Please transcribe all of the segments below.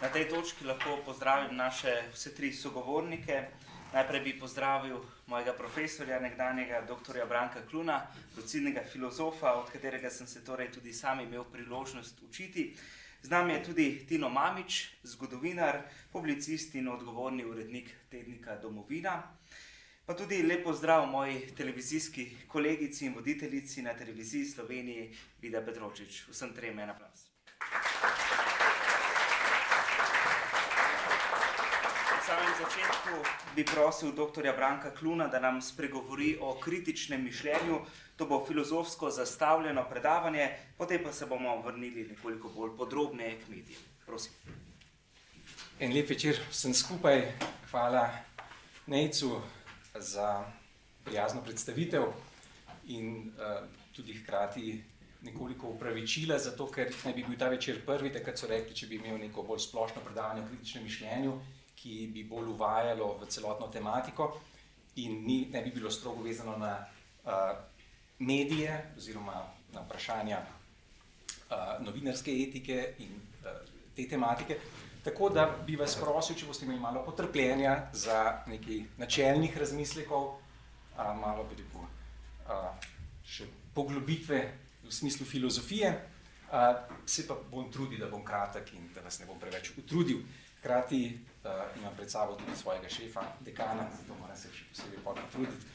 Na tej točki lahko pozdravim naše vse tri sogovornike. Najprej bi pozdravil mojega profesorja, nekdanjega dr. Branka Kluna, lucidnega filozofa, od katerega sem se torej tudi sam imel priložnost učiti. Z nami je tudi Tino Mamič, zgodovinar, publicist in odgovorni urednik tednika Domovina. Pa tudi lep pozdrav moji televizijski kolegici in voditeljici na televiziji Sloveniji, Vida Petrovčič. Vsem trem aplaus. Na samem začetku bi prosil dr. Branka Kluna, da nam spregovori o kritičnem mišljenju. To bo filozofsko zastavljeno predavanje, potem pa se bomo vrnili nekoliko bolj podrobneje k medijem. Prosim. En lep večer vsem skupaj. Hvala Nejcu za prijazno predstavitev in uh, tudi hkrati nekoliko upravičila, zato ker naj bi bil ta večer prvi, takrat so rekli, če bi imel neko bolj splošno predavanje o kritičnem mišljenju, ki bi bolj uvajalo v celotno tematiko in ni, ne bi bilo strogo vezano na uh, medije oziroma na vprašanja uh, novinarske etike in uh, te tematike. Tako da bi vas prosil, če boste imeli malo potrpljenja za nekaj načelnih razmislekov, a, malo bi rekel, a, še poglobitve v smislu filozofije, a, se pa bom trudil, da bom kratek in da vas ne bom preveč utrudil. Hkrati imam pred sabo tudi svojega šefa, dekana, zato moram se še posebej potruditi,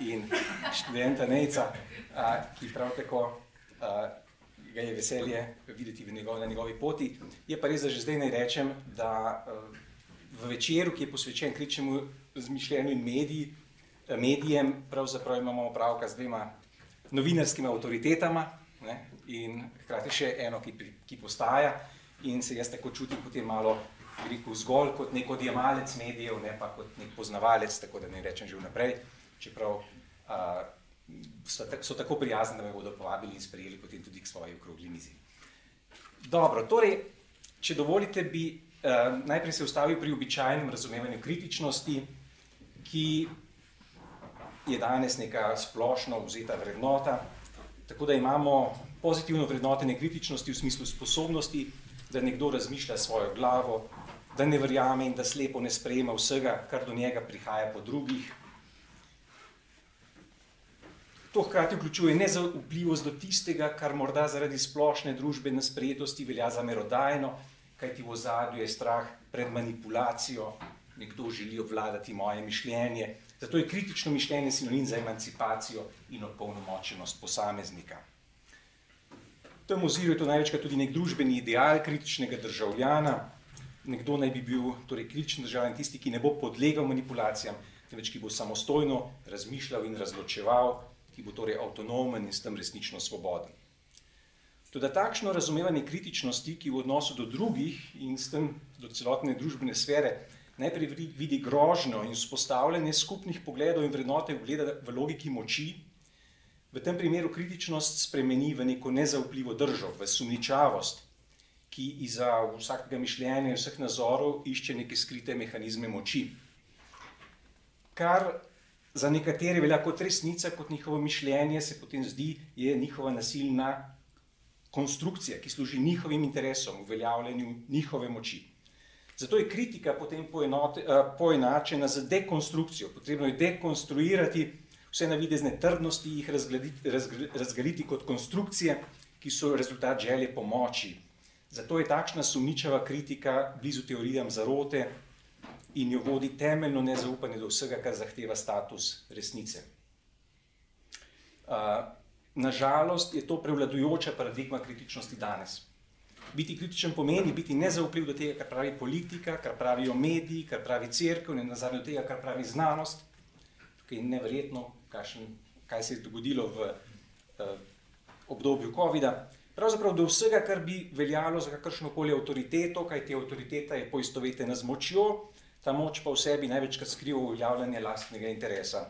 in študenta Nejca, a, ki prav tako a, ga je veselje videti v njegov, na njegovi poti. Je pa res, da že zdaj naj rečem, da eh, v večeru, ki je posvečen kritičnemu razmišljanju in mediji, medijem, pravzaprav imamo opravka z dvema novinarskimi avtoritetama ne, in hkrati še eno, ki, ki postaja in se jaz tako čutim potem malo rekel, zgolj kot nek odjemalec medijev, ne pa kot nek poznavalec, tako da ne rečem že vnaprej, čeprav uh, so, so tako prijazni, da me bodo povabili in sprejeli potem tudi k svoji okrogli mizi. Dobro, torej, če dovolite, bi uh, najprej se ustavil pri običajnem razumevanju kritičnosti, ki je danes neka splošno vzeta vrednota, tako da imamo pozitivno vrednotenje kritičnosti v smislu sposobnosti, da nekdo razmišlja svojo glavo, da ne verjame in da slepo ne sprejema vsega, kar do njega prihaja po drugih, To hkrati vključuje nezaupljivost do tistega, kar morda zaradi splošne družbene sprejetosti velja za merodajno, kajti v ozadju je strah pred manipulacijo, nekdo želi obvladati moje mišljenje. Zato je kritično mišljenje sinonim za emancipacijo in opolnomočenost posameznika. V tem oziru je to največkrat tudi nek družbeni ideal kritičnega državljana. Nekdo naj bi bil torej kritičen državljan, tisti, ki ne bo podlegal manipulacijam, temveč ki bo samostojno razmišljal in razločeval ki bo torej avtonomen in s tem resnično svoboden. Tudi takšno razumevanje kritičnosti, ki v odnosu do drugih in s tem do celotne družbene sfere najprej vidi grožnjo in vzpostavljanje skupnih pogledov in vrednote vgleda v logiki moči, v tem primeru kritičnost spremeni v neko nezaupljivo držo, v sumničavost, ki iza vsakega mišljenja in vseh nazorov išče neke skrite mehanizme moči. Kar za nekatere velja kot resnica, kot njihovo mišljenje, se potem zdi, je njihova nasilna konstrukcija, ki služi njihovim interesom, uveljavljanju njihove moči. Zato je kritika potem poenote, uh, poenačena z dekonstrukcijo. Potrebno je dekonstruirati vse navidezne trdnosti, jih razgraditi, razgaliti kot konstrukcije, ki so rezultat želje pomoči. Zato je takšna sumničava kritika blizu teorijam zarote, in jo vodi temeljno nezaupanje do vsega, kar zahteva status resnice. Nažalost je to prevladujoča paradigma kritičnosti danes. Biti kritičen pomeni biti nezaupljiv do tega, kar pravi politika, kar pravijo mediji, kar pravi crkva, in nazadnje do tega, kar pravi znanost. Tukaj je neverjetno, kaj se je dogodilo v uh, obdobju COVID-a. Pravzaprav do vsega, kar bi veljalo za kakršno koli avtoriteto, kaj te avtoriteta je poistovetena z močjo, ta moč pa v sebi največkrat skriva uveljavljanje lastnega interesa.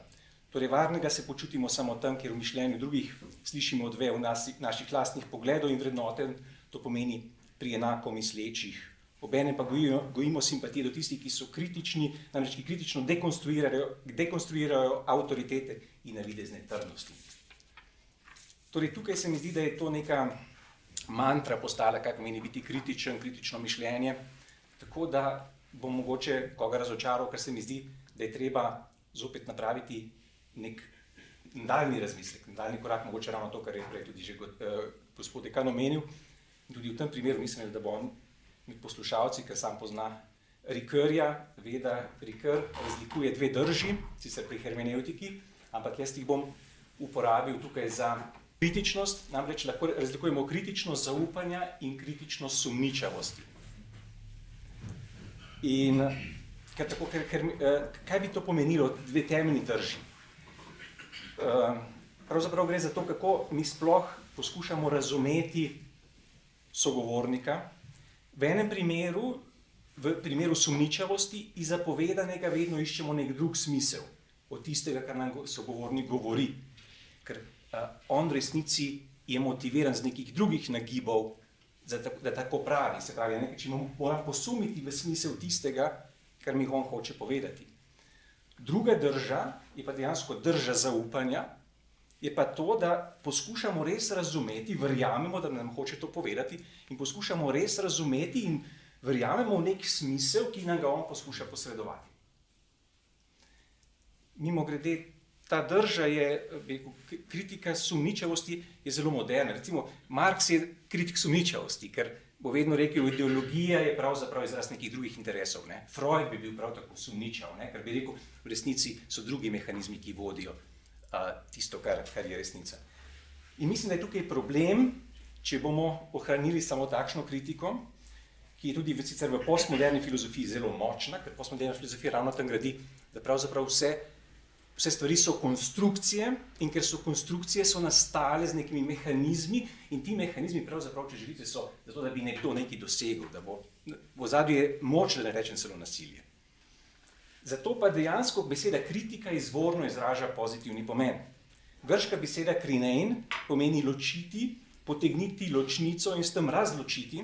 Torej, varnega se počutimo samo tam, kjer v mišljenju drugih slišimo odve v nas, naših lastnih pogledov in vrednoten, to pomeni pri enako mislečih. Obene pa gojimo, gojimo simpatije do tistih, ki so kritični, namreč ki kritično dekonstruirajo, dekonstruirajo avtoritete in navidezne trdnosti. Torej, tukaj se mi zdi, da je to neka mantra postala, kaj pomeni biti kritičen, kritično mišljenje. tako da bom mogoče koga razočaral, ker se mi zdi, da je treba zopet napraviti nek daljni razmislek, daljni korak, mogoče ravno to, kar je prej tudi že eh, gospod Dekan omenil. Tudi v tem primeru mislim, da bo on med poslušalci, ker sam pozna Rikerja, ve, da Riker razlikuje dve drži, sicer pri hermeneutiki, ampak jaz jih bom uporabil tukaj za kritičnost, namreč lahko razlikujemo kritičnost zaupanja in kritičnost sumničavosti. In ker tako, ker, ker, eh, kaj bi to pomenilo, dve temeljni drži? Eh, pravzaprav gre za to, kako mi sploh poskušamo razumeti sogovornika. V enem primeru, v primeru sumničavosti, iz zapovedanega vedno iščemo nek drug smisel od tistega, kar nam sogovornik govori. Ker on v resnici je motiviran z nekih drugih nagibov, da, da tako pravi. Se pravi, nekaj, če mora posumiti v smisel tistega, kar mi on hoče povedati. Druga drža je pa dejansko drža zaupanja, je pa to, da poskušamo res razumeti, verjamemo, da nam hoče to povedati, in poskušamo res razumeti in verjamemo v nek smisel, ki nam ga on poskuša posredovati. Mimo grede, ta drža je, rekel, kritika sumničavosti je zelo moderna. Recimo, Marx je kritik sumničavosti, ker bo vedno rekel, ideologija je pravzaprav izraz nekih drugih interesov. Ne? Freud bi bil prav tako sumničav, ne? ker bi rekel, v resnici so drugi mehanizmi, ki vodijo tisto, kar, kar je resnica. In mislim, da je tukaj problem, če bomo ohranili samo takšno kritiko, ki je tudi v, v postmoderni filozofiji zelo močna, ker postmoderna filozofija ravno tam gradi, da pravzaprav vse, vse stvari so konstrukcije in ker so konstrukcije, so nastale z nekimi mehanizmi in ti mehanizmi, pravzaprav, če želite, so zato, da bi nekdo nekaj dosegel, da bo v zadnji moč, da ne rečem celo nasilje. Zato pa dejansko beseda kritika izvorno izraža pozitivni pomen. Grška beseda krinein pomeni ločiti, potegniti ločnico in s tem razločiti,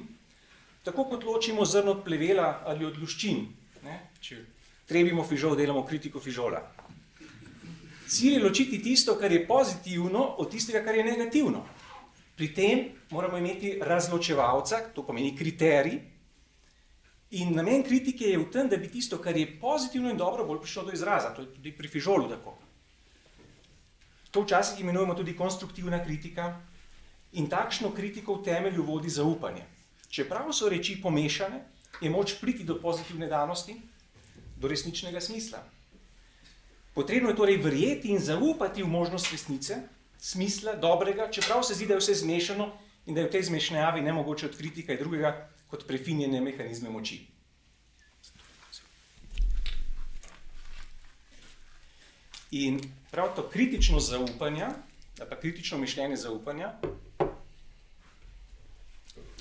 tako kot ločimo zrno od plevela ali od luščin. Ne? Če trebimo fižol, delamo kritiko fižola. Cilj je ločiti tisto, kar je pozitivno, od tistega, kar je negativno. Pri tem moramo imeti razločevalca, to pomeni kriterij, In namen kritike je v tem, da bi tisto, kar je pozitivno in dobro, bolj prišlo do izraza. To je tudi pri fižolu tako. To včasih imenujemo tudi konstruktivna kritika in takšno kritiko v temelju vodi zaupanje. Čeprav so reči pomešane, je moč priti do pozitivne danosti, do resničnega smisla. Potrebno je torej verjeti in zaupati v možnost resnice, smisla, dobrega, čeprav se zdi, da je vse zmešano in da je v tej zmešnjavi ne mogoče odkriti kaj drugega, kot prefinjene mehanizme moči. In prav to kritično zaupanje, ali pa kritično mišljenje zaupanja,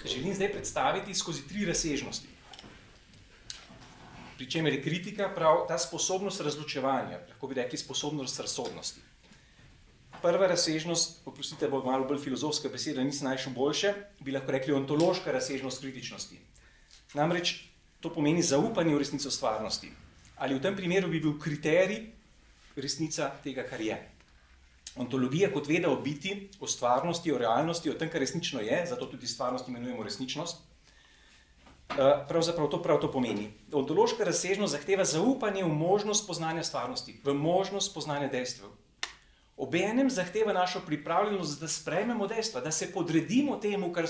želim zdaj predstaviti skozi tri razsežnosti. Pričemer je kritika prav ta sposobnost razločevanja, lahko bi rekli sposobnost razsodnosti prva razsežnost, poprosite, bo malo bolj filozofska beseda, nisem najšel boljše, bi lahko rekli ontološka razsežnost kritičnosti. Namreč to pomeni zaupanje v resnico stvarnosti. Ali v tem primeru bi bil kriterij resnica tega, kar je. Ontologija kot veda o biti, o stvarnosti, o realnosti, o tem, kar resnično je, zato tudi stvarnost imenujemo resničnost, pravzaprav to prav to pomeni. Ontološka razsežnost zahteva zaupanje v možnost poznanja stvarnosti, v možnost poznanja dejstev, obenem zahteva našo pripravljenost, da sprejmemo dejstva, da se podredimo temu, kar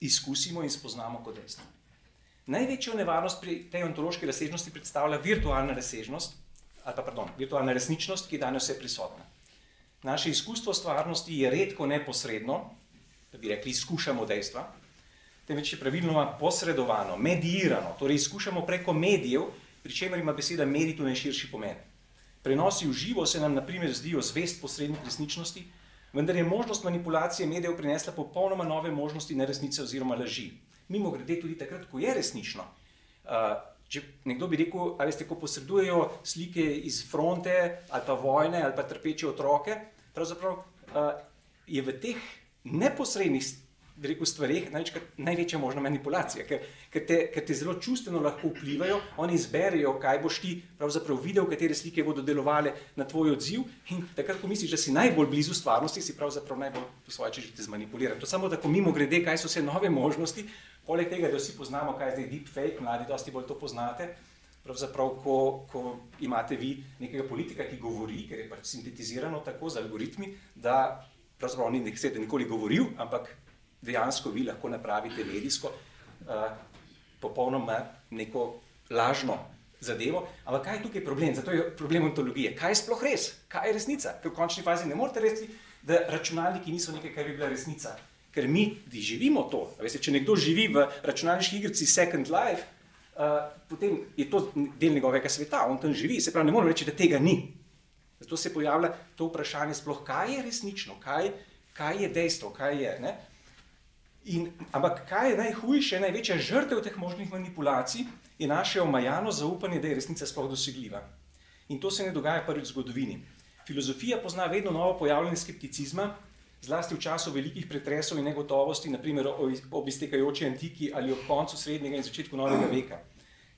izkusimo in spoznamo kot dejstvo. Največjo nevarnost pri tej ontološki razsežnosti predstavlja virtualna razsežnost, ali pa pardon, virtualna resničnost, ki je danes vse prisotna. Naše izkustvo stvarnosti je redko neposredno, da bi rekli, izkušamo dejstva, temveč je pravilno posredovano, medijirano, torej izkušamo preko medijev, pri čemer ima beseda medij tu najširši pomen. Prenosi v živo se nam, na primer, zdijo zvest posrednih resničnosti, vendar je možnost manipulacije medijev prinesla popolnoma nove možnosti neresnice oziroma laži. Mimo grede, tudi takrat, ko je resnično. Uh, če nekdo bi rekel, ali ste, ko posredujejo slike iz fronte ali pa vojne ali pa trpeče otroke, pravzaprav uh, je v teh neposrednih rekel, stvarih največkrat največja možna manipulacija, ker, ker, te, ker te zelo čustveno lahko vplivajo, oni izberejo, kaj boš ti pravzaprav videl, katere slike bodo delovale na tvoj odziv in takrat, ko misliš, da si najbolj blizu stvarnosti, si pravzaprav najbolj po svoje čežite zmanipulirati. To samo tako mimo grede, kaj so vse nove možnosti, poleg tega, da vsi poznamo, kaj je zdaj deepfake, mladi dosti bolj to poznate, pravzaprav, ko, ko imate vi nekega politika, ki govori, ker je pač sintetizirano tako z algoritmi, da pravzaprav ni nekaj nikoli govoril, ampak dejansko vi lahko napravite medijsko uh, popolnoma neko lažno zadevo. Ampak kaj je tukaj problem? Zato je problem ontologije. Kaj je sploh res? Kaj je resnica? Ker v končni fazi ne morete reči, da računalniki niso nekaj, kar bi bila resnica. Ker mi, živimo to, veste, če nekdo živi v računalniški igrici Second Life, uh, potem je to del njegovega sveta, on tam živi, se pravi, ne moremo reči, da tega ni. Zato se pojavlja to vprašanje, sploh, kaj je resnično, kaj, kaj je dejstvo, kaj je. Ne? In, ampak kaj je najhujše, največja žrtev teh možnih manipulacij, je naše omajano zaupanje, da je resnica sploh dosegljiva. In to se ne dogaja prvič v zgodovini. Filozofija pozna vedno novo pojavljanje skepticizma, zlasti v času velikih pretresov in negotovosti, naprimer ob iztekajoči antiki ali ob koncu srednjega in začetku novega veka.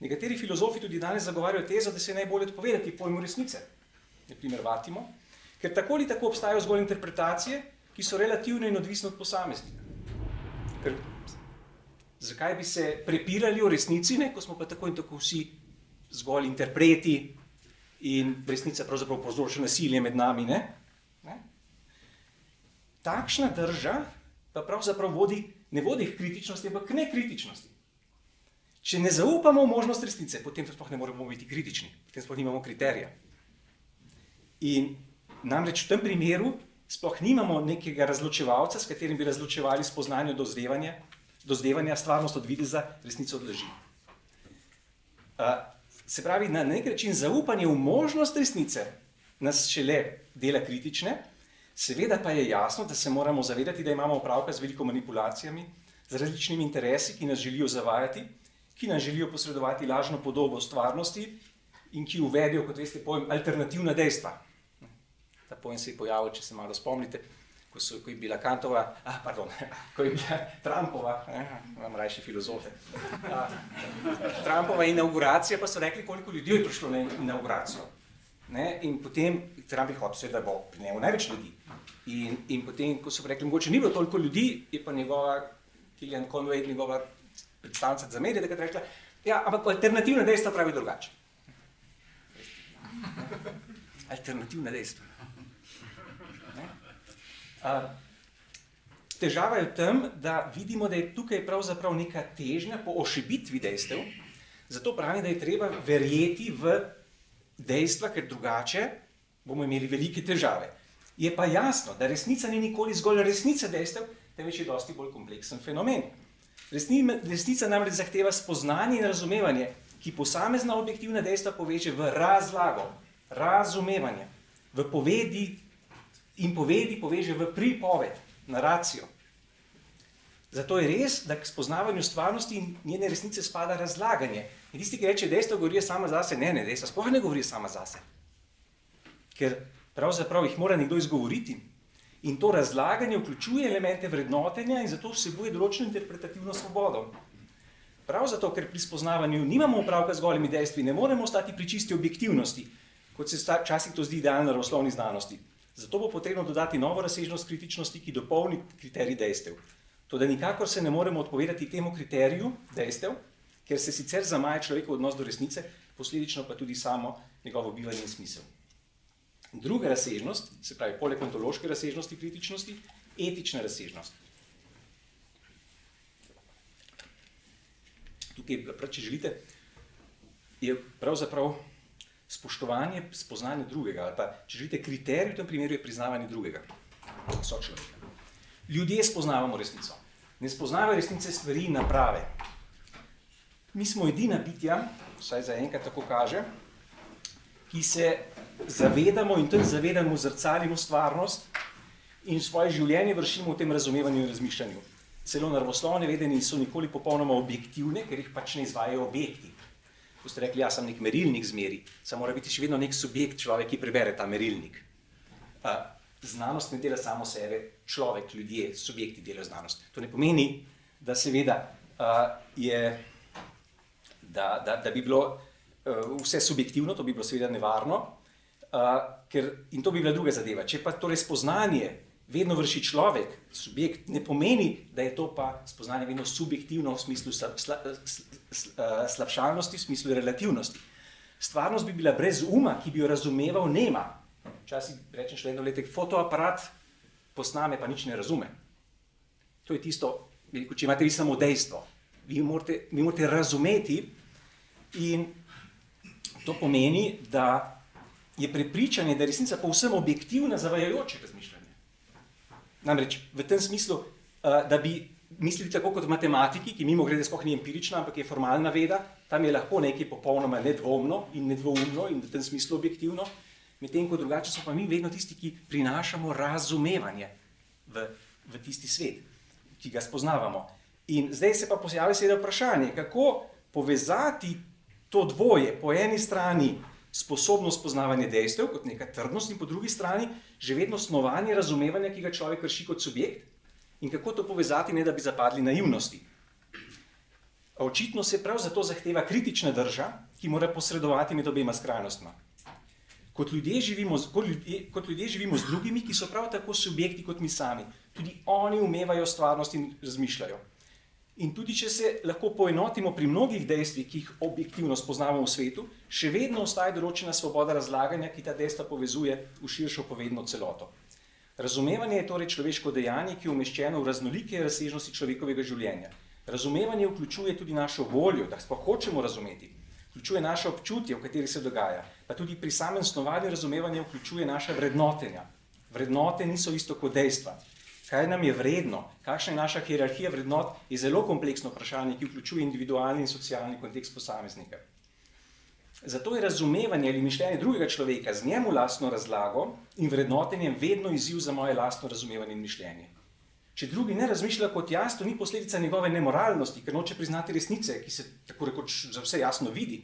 Nekateri filozofi tudi danes zagovarjajo tezo, da se je najbolje odpovedati pojmu resnice, naprimer Vatimo, ker tako ali tako obstajajo zgolj interpretacije, ki so relativne in odvisne od posameznika. Ker, zakaj bi se prepirali o resnici, ne? ko smo pa tako in tako vsi zgolj interpreti in resnica pravzaprav povzroča nasilje med nami. Ne? Ne? Takšna drža pa pravzaprav vodi, ne vodi k kritičnosti, ampak k nekritičnosti. Če ne zaupamo v možnost resnice, potem sploh ne moremo biti kritični, potem sploh nimamo kriterija. In namreč v tem primeru sploh nimamo nekega razločevalca, s katerim bi razločevali spoznanje dozdevanja, dozdevanja stvarnost od videza, resnico od laži. Uh, se pravi, na nek način zaupanje v možnost resnice nas šele dela kritične, seveda pa je jasno, da se moramo zavedati, da imamo opravka z veliko manipulacijami, z različnimi interesi, ki nas želijo zavajati, ki nam želijo posredovati lažno podobo stvarnosti in ki uvedijo, kot veste, pojem alternativna dejstva ta pojem se je pojavil, če se malo spomnite, ko, so, ko je bila Kantova, ah, pardon, ko je bila Trumpova, eh, imam rajši filozofe. A, Trumpova inauguracija, pa so rekli, koliko ljudi je prišlo na inauguracijo. Ne? In potem Trump je hotel, da bo pri njemu največ ljudi. In, in potem, ko so rekli, mogoče ni bilo toliko ljudi, je pa njegova, Kilian Conway, njegova predstavnica za medije, da je rekla, ja, ampak alternativna dejstva pravi drugače. Alternativna dejstva. Težava je v tem, da vidimo, da je tukaj pravzaprav neka težnja po ošibitvi dejstev, zato pravi, da je treba verjeti v dejstva, ker drugače bomo imeli velike težave. Je pa jasno, da resnica ni nikoli zgolj resnica dejstev, temveč je dosti bolj kompleksen fenomen. Resnica namreč zahteva spoznanje in razumevanje, ki posamezna objektivna dejstva poveže v razlago, razumevanje, v povedi, in povedi poveže v pripoved, naracijo. Zato je res, da k spoznavanju stvarnosti in njene resnice spada razlaganje. In tisti, ki reče, dejstvo govori sama zase, ne, ne, dejstvo sploh ne govori sama zase. Ker pravzaprav jih mora nekdo izgovoriti. In to razlaganje vključuje elemente vrednotenja in zato vsebuje določeno interpretativno svobodo. Prav zato, ker pri spoznavanju nimamo opravka z golimi dejstvi, ne moremo ostati pri čisti objektivnosti, kot se včasih to zdi idealno v osnovni znanosti. Zato bo potrebno dodati novo razsežnost kritičnosti, ki dopolni kriterij dejstev. To, da nikakor se ne moremo odpovedati temu kriteriju dejstev, ker se sicer zamaja človekov odnos do resnice, posledično pa tudi samo njegovo bivanje in smisel. Druga razsežnost, se pravi, poleg ontološke razsežnosti kritičnosti, etična razsežnost. Tukaj, če želite, je pravzaprav spoštovanje spoznanja drugega, ali pa če želite, kriterij v tem primeru je priznavanje drugega, so človeka. Ljudje spoznavamo resnico. Ne spoznavajo resnice stvari in naprave. Mi smo edina bitja, vsaj za enkrat tako kaže, ki se zavedamo in tudi zavedamo, zrcalimo stvarnost in svoje življenje vršimo v tem razumevanju in razmišljanju. Celo naravoslovne vedeni so nikoli popolnoma objektivne, ker jih pač ne izvajajo objekti ko ste rekli, jaz sem nek merilnik zmeri, samo mora biti še vedno nek subjekt, človek, ki prebere ta merilnik. Znanost ne dela samo sebe, človek, ljudje, subjekti delajo znanost. To ne pomeni, da seveda uh, je, da, da, da bi bilo uh, vse subjektivno, to bi bilo seveda nevarno, uh, ker, in to bi bila druga zadeva. Če pa torej spoznanje vedno vrši človek, subjekt, ne pomeni, da je to pa spoznanje vedno subjektivno v smislu sla, sla, sla, slabšalnosti, v smislu relativnosti. Stvarnost bi bila brez uma, ki bi jo razumeval, nema. Včasih rečem, še vedno letek, fotoaparat posname, pa nič ne razume. To je tisto, če imate vi samo dejstvo. Vi morate, vi morate razumeti, in to pomeni, da je prepričanje, da je resnica povsem objektivna, zavajajoče razmišljanje. Namreč v tem smislu, da bi mislili tako kot matematiki, ki mimo grede sploh ni empirična, ampak je formalna veda, tam je lahko nekaj popolnoma nedvomno in nedvoumno in v tem smislu objektivno, medtem ko drugače so pa mi vedno tisti, ki prinašamo razumevanje v, v tisti svet, ki ga spoznavamo. In zdaj se pa pojavlja seveda vprašanje, kako povezati to dvoje, po eni strani sposobnost poznavanja dejstev kot neka trdnost in po drugi strani že vedno snovanje razumevanja, ki ga človek vrši kot subjekt in kako to povezati, ne da bi zapadli naivnosti. Očitno se prav zato zahteva kritična drža, ki mora posredovati med obema skrajnostma. Kot ljudje, živimo, kot, ljudje, kot ljudje živimo z drugimi, ki so prav tako subjekti kot mi sami. Tudi oni umevajo stvarnost in razmišljajo. In tudi, če se lahko poenotimo pri mnogih dejstvih, ki jih objektivno spoznavamo v svetu, še vedno ostaja določena svoboda razlaganja, ki ta dejstva povezuje v širšo povedno celoto. Razumevanje je torej človeško dejanje, ki je umeščeno v raznolike razsežnosti človekovega življenja. Razumevanje vključuje tudi našo voljo, da sploh hočemo razumeti, vključuje naše občutje, v kateri se dogaja, pa tudi pri samem snovanju razumevanja vključuje naša vrednotenja. Vrednote niso isto kot dejstva. Kaj nam je vredno, kakšna je naša hierarhija vrednot, je zelo kompleksno vprašanje, ki vključuje individualni in socialni kontekst posameznika. Zato je razumevanje ali mišljenje drugega človeka z njemu lastno razlago in vrednotenjem vedno izziv za moje lastno razumevanje in mišljenje. Če drugi ne razmišlja kot jaz, to ni posledica njegove nemoralnosti, ker noče priznati resnice, ki se tako rekoč za vse jasno vidi,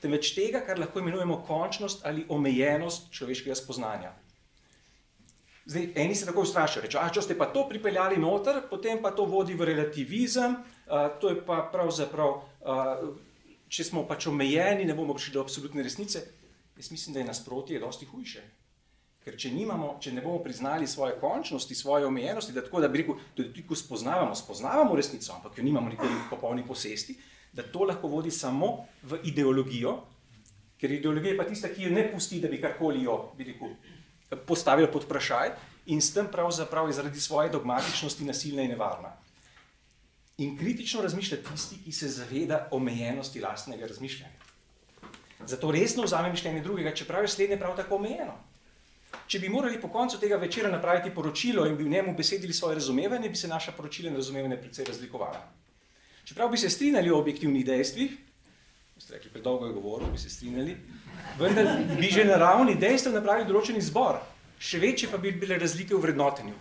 temveč tega, kar lahko imenujemo končnost ali omejenost človeškega spoznanja. Zdaj, eni se tako ustrašijo, reče, če ste pa to pripeljali noter, potem pa to vodi v relativizem, a, to je pa pravzaprav, a, če smo pač omejeni, ne bomo prišli do absolutne resnice. Jaz mislim, da je nasprotje dosti hujše. Ker če, nimamo, če ne bomo priznali svoje končnosti, svoje omejenosti, da tako da bi rekel, tudi ko spoznavamo, spoznavamo resnico, ampak jo nimamo nikoli v popolni posesti, da to lahko vodi samo v ideologijo, ker ideologija je pa tista, ki jo ne pusti, da bi karkoli jo, bi rekel, postavili pod vprašaj in s tem pravzaprav je zaradi svoje dogmatičnosti nasilna in nevarna. In kritično razmišlja tisti, ki se zaveda omejenosti lastnega razmišljanja. Zato resno vzame mišljenje drugega, čeprav je slednje prav tako omejeno. Če bi morali po koncu tega večera napraviti poročilo in bi v njemu besedili svoje razumevanje, bi se naša poročila in razumevanje precej razlikovala. Čeprav bi se strinjali o objektivnih dejstvih, ste rekli, predolgo je govoril, bi se strinjali, vendar bi že na ravni dejstev napravili določen izbor, še večje pa bi bile razlike v vrednotenju.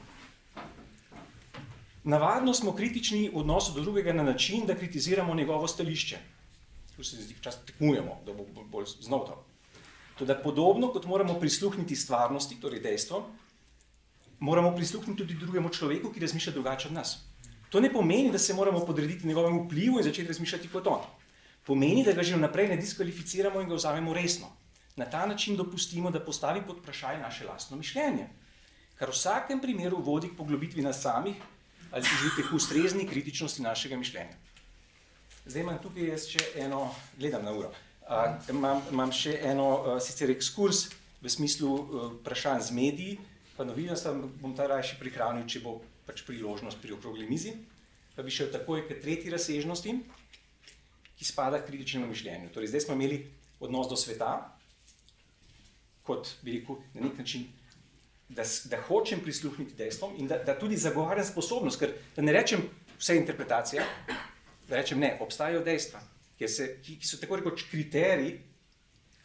Navadno smo kritični v odnosu do drugega na način, da kritiziramo njegovo stališče. Tu se zdi, čas tekmujemo, da bo bolj znov to. Toda podobno, kot moramo prisluhniti stvarnosti, torej dejstvom, moramo prisluhniti tudi drugemu človeku, ki razmišlja drugače od nas. To ne pomeni, da se moramo podrediti njegovemu vplivu in začeti razmišljati kot on pomeni, da ga že vnaprej ne diskvalificiramo in ga vzamemo resno. Na ta način dopustimo, da postavi pod vprašanje naše lastno mišljenje, kar v vsakem primeru vodi k poglobitvi nas samih ali želite k ustrezni kritičnosti našega mišljenja. Zdaj imam tukaj še eno, gledam na uro, uh, imam, imam še eno uh, sicer ekskurs v smislu uh, vprašanj z mediji, pa novinarstva bom ta raje še prihranil, če bo pač priložnost pri okrogli mizi, pa bi šel takoj k tretji razsežnosti, ki spada k kritičnemu mišljenju. Torej, zdaj smo imeli odnos do sveta, kot bi rekel, na nek način, da, da hočem prisluhniti dejstvom in da, da tudi zagovarjam sposobnost, ker ne rečem vse interpretacije, da rečem ne, obstajajo dejstva, se, ki, ki so tako rekoč kriteriji,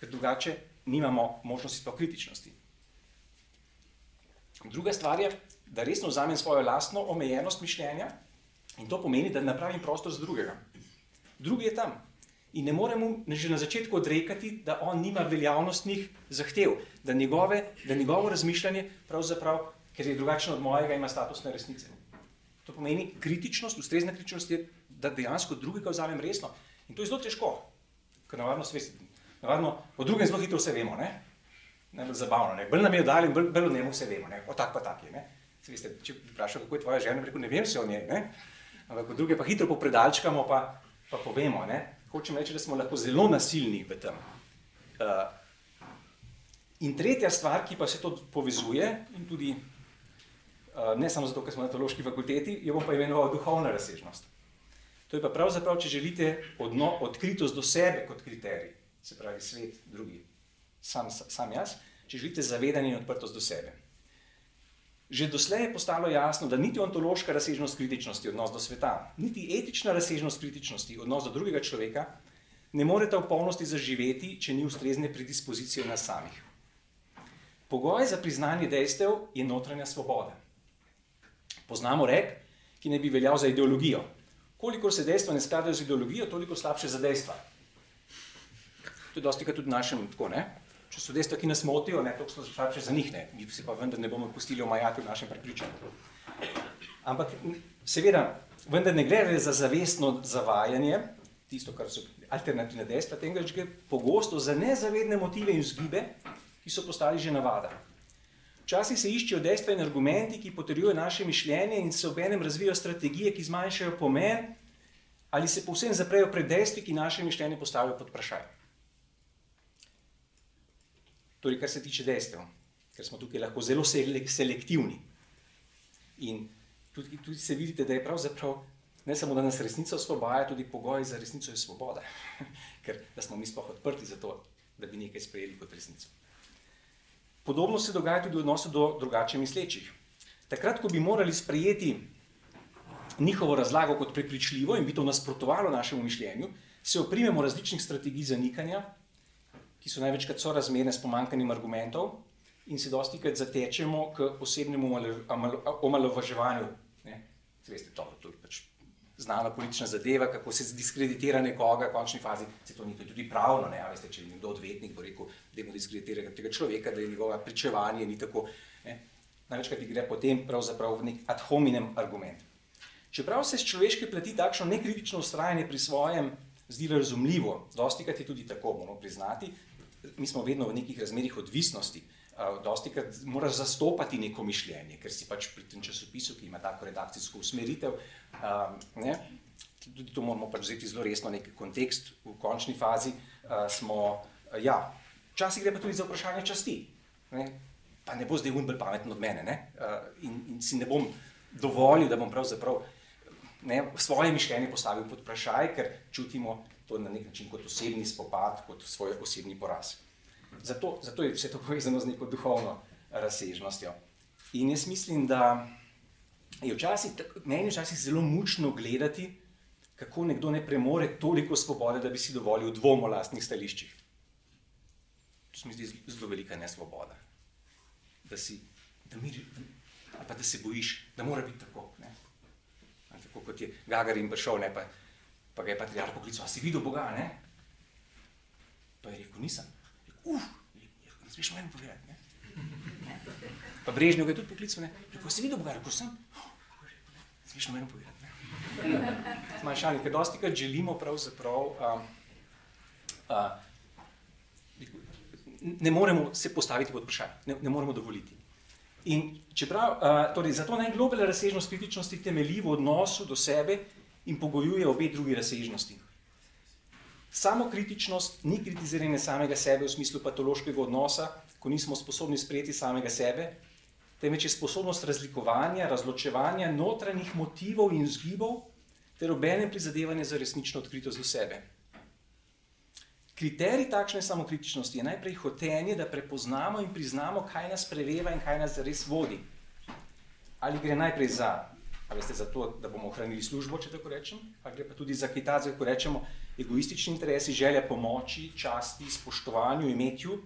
ker drugače nimamo možnosti to kritičnosti. Druga stvar je, da resno vzamem svojo lastno omejenost mišljenja in to pomeni, da napravim prostor za drugega drugi je tam. In ne moremo že na začetku odrekati, da on nima veljavnostnih zahtev, da, njegove, da njegovo razmišljanje ker je drugačen od mojega, ima statusne resnice. To pomeni, kritičnost, ustrezna kritičnost je, da dejansko drugega vzamem resno. In to je zelo težko, ker navadno, navadno o drugem zelo hitro vse vemo. Ne? Najbolj zabavno. Ne? Bolj nam je dal in bolj, bolj o njemu vse vemo. Ne? O tak pa tak je. Ne? Veste, če vprašam, kako je tvoja žena, rekel, ne vem se o njej. Ampak druge pa hitro popredalčkamo, pa, pa povemo. Ne? Hočem reči, da smo lahko zelo nasilni v tem. Uh, in tretja stvar, ki pa se to povezuje, in tudi uh, ne samo zato, ker smo na teološki fakulteti, jo bom pa imenoval duhovna razsežnost. To je pa pravzaprav, če želite, odno, odkritost do sebe kot kriterij, se pravi svet, drugi, sam, sam jaz, če želite zavedanje in odprtost do sebe. Že doslej je postalo jasno, da niti ontološka razsežnost kritičnosti, odnos do sveta, niti etična razsežnost kritičnosti, odnos do drugega človeka, ne moreta v polnosti zaživeti, če ni ustrezne predispozicije na samih. Pogoj za priznanje dejstev je notranja svoboda. Poznamo rek, ki ne bi veljal za ideologijo. Kolikor se dejstva ne skladajo z ideologijo, toliko slabše za dejstva. To je dosti krat tudi našem tako, ne? Če so dejstva, ki nas motijo, ne, to so slabše za njih, ne, mi se pa vendar ne bomo pustili omajati v našem prepričanju. Ampak seveda, vendar ne gre za zavestno zavajanje, tisto, kar so alternativne dejstva, temveč gre pogosto za nezavedne motive in vzgibe, ki so postali že navada. Včasih se iščejo dejstva in argumenti, ki potrjujejo naše mišljenje in se obenem razvijajo strategije, ki zmanjšajo pomen ali se povsem zaprejo pred dejstvi, ki naše mišljenje postavijo pod vprašanje. Torej, kar se tiče dejstev, ker smo tukaj lahko zelo selektivni. In tudi, tudi se vidite, da je pravzaprav ne samo, da nas resnica osvobaja, tudi pogoj za resnico je svoboda. ker smo mi sploh odprti za to, da bi nekaj sprejeli kot resnico. Podobno se dogaja tudi v odnosu do drugače mislečih. Takrat, ko bi morali sprejeti njihovo razlago kot prepričljivo in bi to nasprotovalo našemu mišljenju, se oprimemo različnih strategij zanikanja, ki so največkrat sorazmerne s pomankanjem argumentov, in se dosti krat zatečemo k osebnemu omalovaževanju. Veste, to, je pač znana politična zadeva, kako se diskreditira nekoga v končni fazi. Se to ni tudi pravno, ne? Veste, če je nekdo odvetnik, bo rekel, da je diskreditira tega človeka, da je njegovo pričevanje ni tako. Ne? Največkrat gre potem pravzaprav v nek ad hominem argument. Čeprav se z človeške plati takšno nekritično ustrajanje pri svojem zdi razumljivo, dosti krat je tudi tako, moramo priznati, mi smo vedno v nekih razmerih odvisnosti. Dosti krat moraš zastopati neko mišljenje, ker si pač pri tem časopisu, ki ima tako redakcijsko usmeritev. Uh, tudi to moramo pač vzeti zelo resno, nek kontekst v končni fazi. Smo, ja, včasih gre pa tudi za vprašanje časti. Ne? Pa ne bo zdaj un bolj pameten od mene. Ne? In, in si ne bom dovolil, da bom pravzaprav ne, svoje mišljenje postavil pod vprašaj, ker čutimo to na nek način kot osebni spopad, kot svoj osebni poraz. Zato, zato je vse to povezano z neko duhovno razsežnostjo. In jaz mislim, da je včasih, meni včasih zelo mučno gledati, kako nekdo ne premore toliko svobode, da bi si dovolil dvom o lastnih stališčih. To se mi zdi zelo velika nesvoboda. Da, si, da, mir, da, da se bojiš, da mora biti tako. Ne? Tako kot je Gagarin prišel, ne, pa pa ga je patriarh poklical, a si videl Boga, ne? Pa je rekel, nisem. Uf, ne smeš meni povedati, ne? Pa Brežnjev ga je tudi poklical, ne? Rekel, si videl Boga, rekel sem. Ne smeš meni povedati, ne? Zmanjšanje, ker dosti krat želimo pravzaprav, um, uh, ne moremo se postaviti pod vprašanje, ne, ne moremo dovoliti. In čeprav, uh, torej, zato najgloblja razsežnost kritičnosti temelji v odnosu do sebe in pogojuje obe drugi razsežnosti. Samo kritičnost ni kritiziranje samega sebe v smislu patološkega odnosa, ko nismo sposobni sprejeti samega sebe, temveč je sposobnost razlikovanja, razločevanja notranjih motivov in vzgibov ter obenem prizadevanje za resnično odkritost do sebe. Kriterij takšne samokritičnosti je najprej hotenje, da prepoznamo in priznamo, kaj nas preveva in kaj nas res vodi. Ali gre najprej za veste, zato, da bomo ohranili službo, če tako rečem, ali gre pa tudi za Kitajce, ko rečemo egoistični interesi, želja pomoči, časti, spoštovanju, imetju,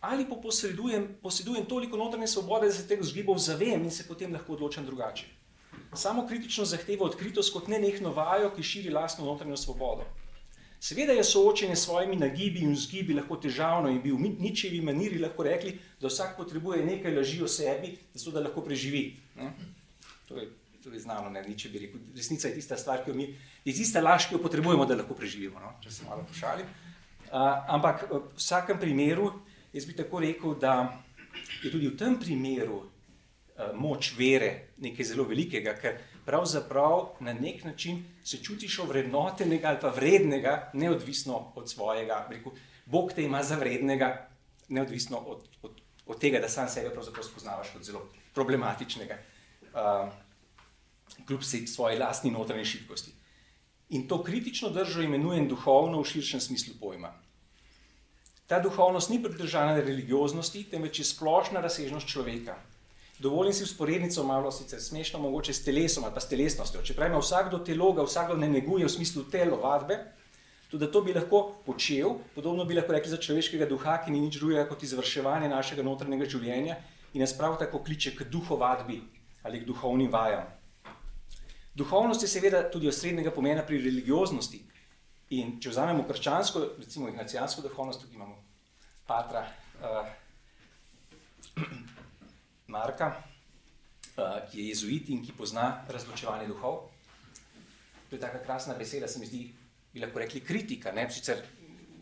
ali pa posredujem, posedujem toliko notranje svobode, da se teh zgibov zavem in se potem lahko odločam drugače. Samo kritično zahteva odkritost kot nenehno vajo, ki širi lastno notranjo svobodo. Seveda je soočenje s svojimi nagibi in vzgibi lahko težavno in bi v ničevi maniri lahko rekli, da vsak potrebuje nekaj laži o sebi, zato da lahko preživi. Ne? To je, to je znano, ne niče bi rekel. Resnica je tista stvar, ki jo mi, je tista laž, ki jo potrebujemo, da lahko preživimo, no? če se malo pošalim. Uh, ampak v vsakem primeru, jaz bi tako rekel, da je tudi v tem primeru uh, moč vere nekaj zelo velikega, ker pravzaprav na nek način se čutiš ovrednotenega ali pa vrednega, neodvisno od svojega. Rekel, Bog te ima za vrednega, neodvisno od, od, od tega, da sam sebe spoznavaš kot zelo problematičnega, uh, kljub svoji lastni notranji šibkosti. In to kritično držo imenujem duhovno v širšem smislu pojma. Ta duhovnost ni pridržana religioznosti, temveč je splošna razsežnost človeka. Dovolim si usporednico, malo sicer smešno, mogoče s telesom ali pa s telesnostjo. Če pravimo, vsakdo telo ga vsakdo ne neguje v smislu telovadbe, tudi to bi lahko počel, podobno bi lahko rekli za človeškega duha, ki ni nič drugega kot izvrševanje našega notranjega življenja in nas prav tako kliče k duhovadbi ali k duhovnim vajam. Duhovnost je seveda tudi osrednjega pomena pri religioznosti. In če vzamemo krščansko, recimo ignacijansko duhovnost, tukaj imamo patra. Uh, Marka, uh, ki je jezuit in ki pozna razločevanje duhov. To je tako krasna beseda, se mi zdi, bi lahko rekli kritika. Ne? Sicer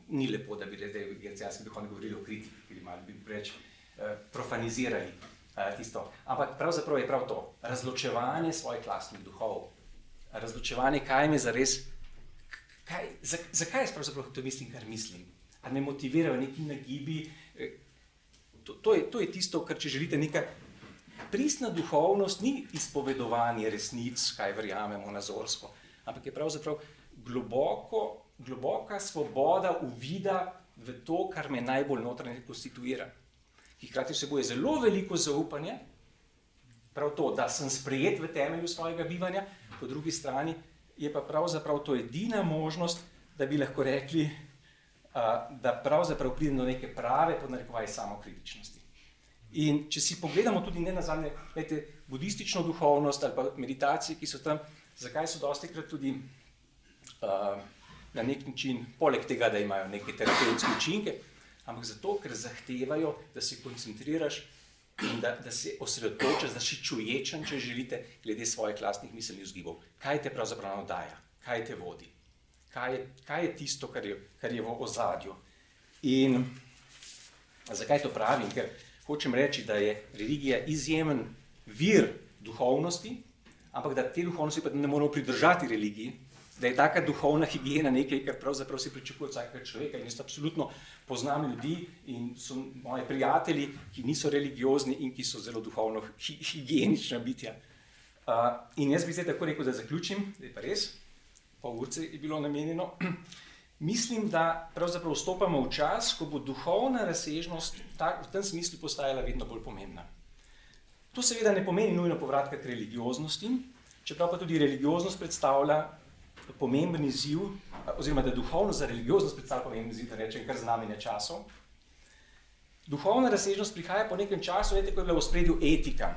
ni lepo, da bi zdaj v gercijanskih duhovnih govorili o kritiki, ki bi malo bi preveč uh, profanizirali uh, tisto. Ampak pravzaprav je prav to, razločevanje svojih lastnih duhov, razločevanje, kaj me zares, kaj, zakaj jaz pravzaprav to mislim, kar mislim. Ali me motivirajo neki nagibi, to, to, je, to je tisto, kar če želite nekaj. Pristna duhovnost ni izpovedovanje resnic, kaj verjamemo nazorsko, ampak je pravzaprav globoko, globoka svoboda uvida v to, kar me najbolj notranje konstituira. Ki hkrati vsebuje zelo veliko zaupanje, prav to, da sem sprejet v temelju svojega bivanja, po drugi strani je pa pravzaprav to edina možnost, da bi lahko rekli, da pravzaprav pridem do neke prave, podnarekovaj, samokritičnosti. In če si pogledamo tudi ne nazadnje, gledajte, budistično duhovnost ali pa meditacije, ki so tam, zakaj so dosti krat tudi uh, na nek način, poleg tega, da imajo neke terapevtske učinke, ampak zato, ker zahtevajo, da se koncentriraš in da, da se osredotočaš, da si čuječen, če želite, glede svojih lastnih miselnih vzgibov. Kaj te pravzaprav navdaja, kaj te vodi kaj je, kaj je tisto, kar je, kar je v ozadju. In zakaj to pravim? Ker hočem reči, da je religija izjemen vir duhovnosti, ampak da te duhovnosti pa ne moramo pridržati religiji, da je taka duhovna higiena nekaj, kar pravzaprav si pričakuje od vsakega človeka. In jaz absolutno poznam ljudi in so moji prijatelji, ki niso religiozni in ki so zelo duhovno hi higienična bitja. Uh, in jaz bi zdaj tako rekel, da zaključim, da je pa res pol urce je bilo namenjeno. Mislim, da pravzaprav vstopamo v čas, ko bo duhovna razsežnost v tem smislu postajala vedno bolj pomembna. To seveda ne pomeni nujno povratka k religioznosti, čeprav pa tudi religioznost predstavlja pomemben izziv, oziroma da duhovnost za religioznost predstavlja pomemben izziv, da rečem, kar znamenje časov. Duhovna razsežnost prihaja po nekem času, vete, ko je bila v spredju etika.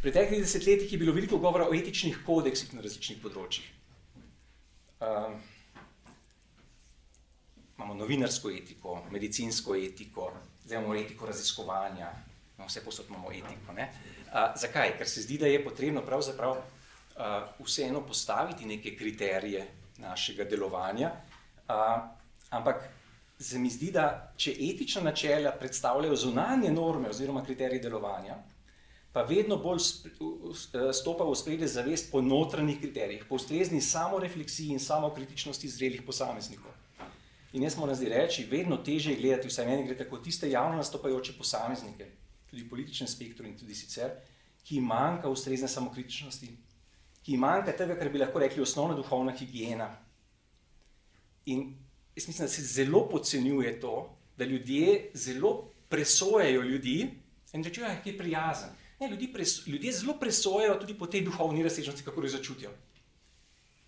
V preteklih desetletjih je bilo veliko govora o etičnih kodeksih na različnih področjih. Uh, imamo novinarsko etiko, medicinsko etiko, zdaj imamo etiko raziskovanja, no, vse posod imamo etiko. Uh, zakaj? Ker se zdi, da je potrebno pravzaprav uh, vseeno postaviti neke kriterije našega delovanja, uh, ampak se mi zdi, da če etična načela predstavljajo zunanje norme oziroma kriterije delovanja, pa vedno bolj eh, stopa v spredje zavest po notranjih kriterijih, po ustrezni samorefleksiji in samokritičnosti zrelih posameznikov. In jaz moram zdaj reči, vedno teže je gledati, vsaj meni gre tako, tiste javno nastopajoče posameznike, tudi v političnem spektru in tudi sicer, ki manjka ustrezne samokritičnosti, ki manjka tega, kar bi lahko rekli osnovna duhovna higiena. In jaz mislim, da se zelo podcenjuje to, da ljudje zelo presojajo ljudi in rečejo, da je prijazen. Ne, ljudi pres, ljudje zelo presojajo tudi po tej duhovni razsežnosti, kako jo začutijo.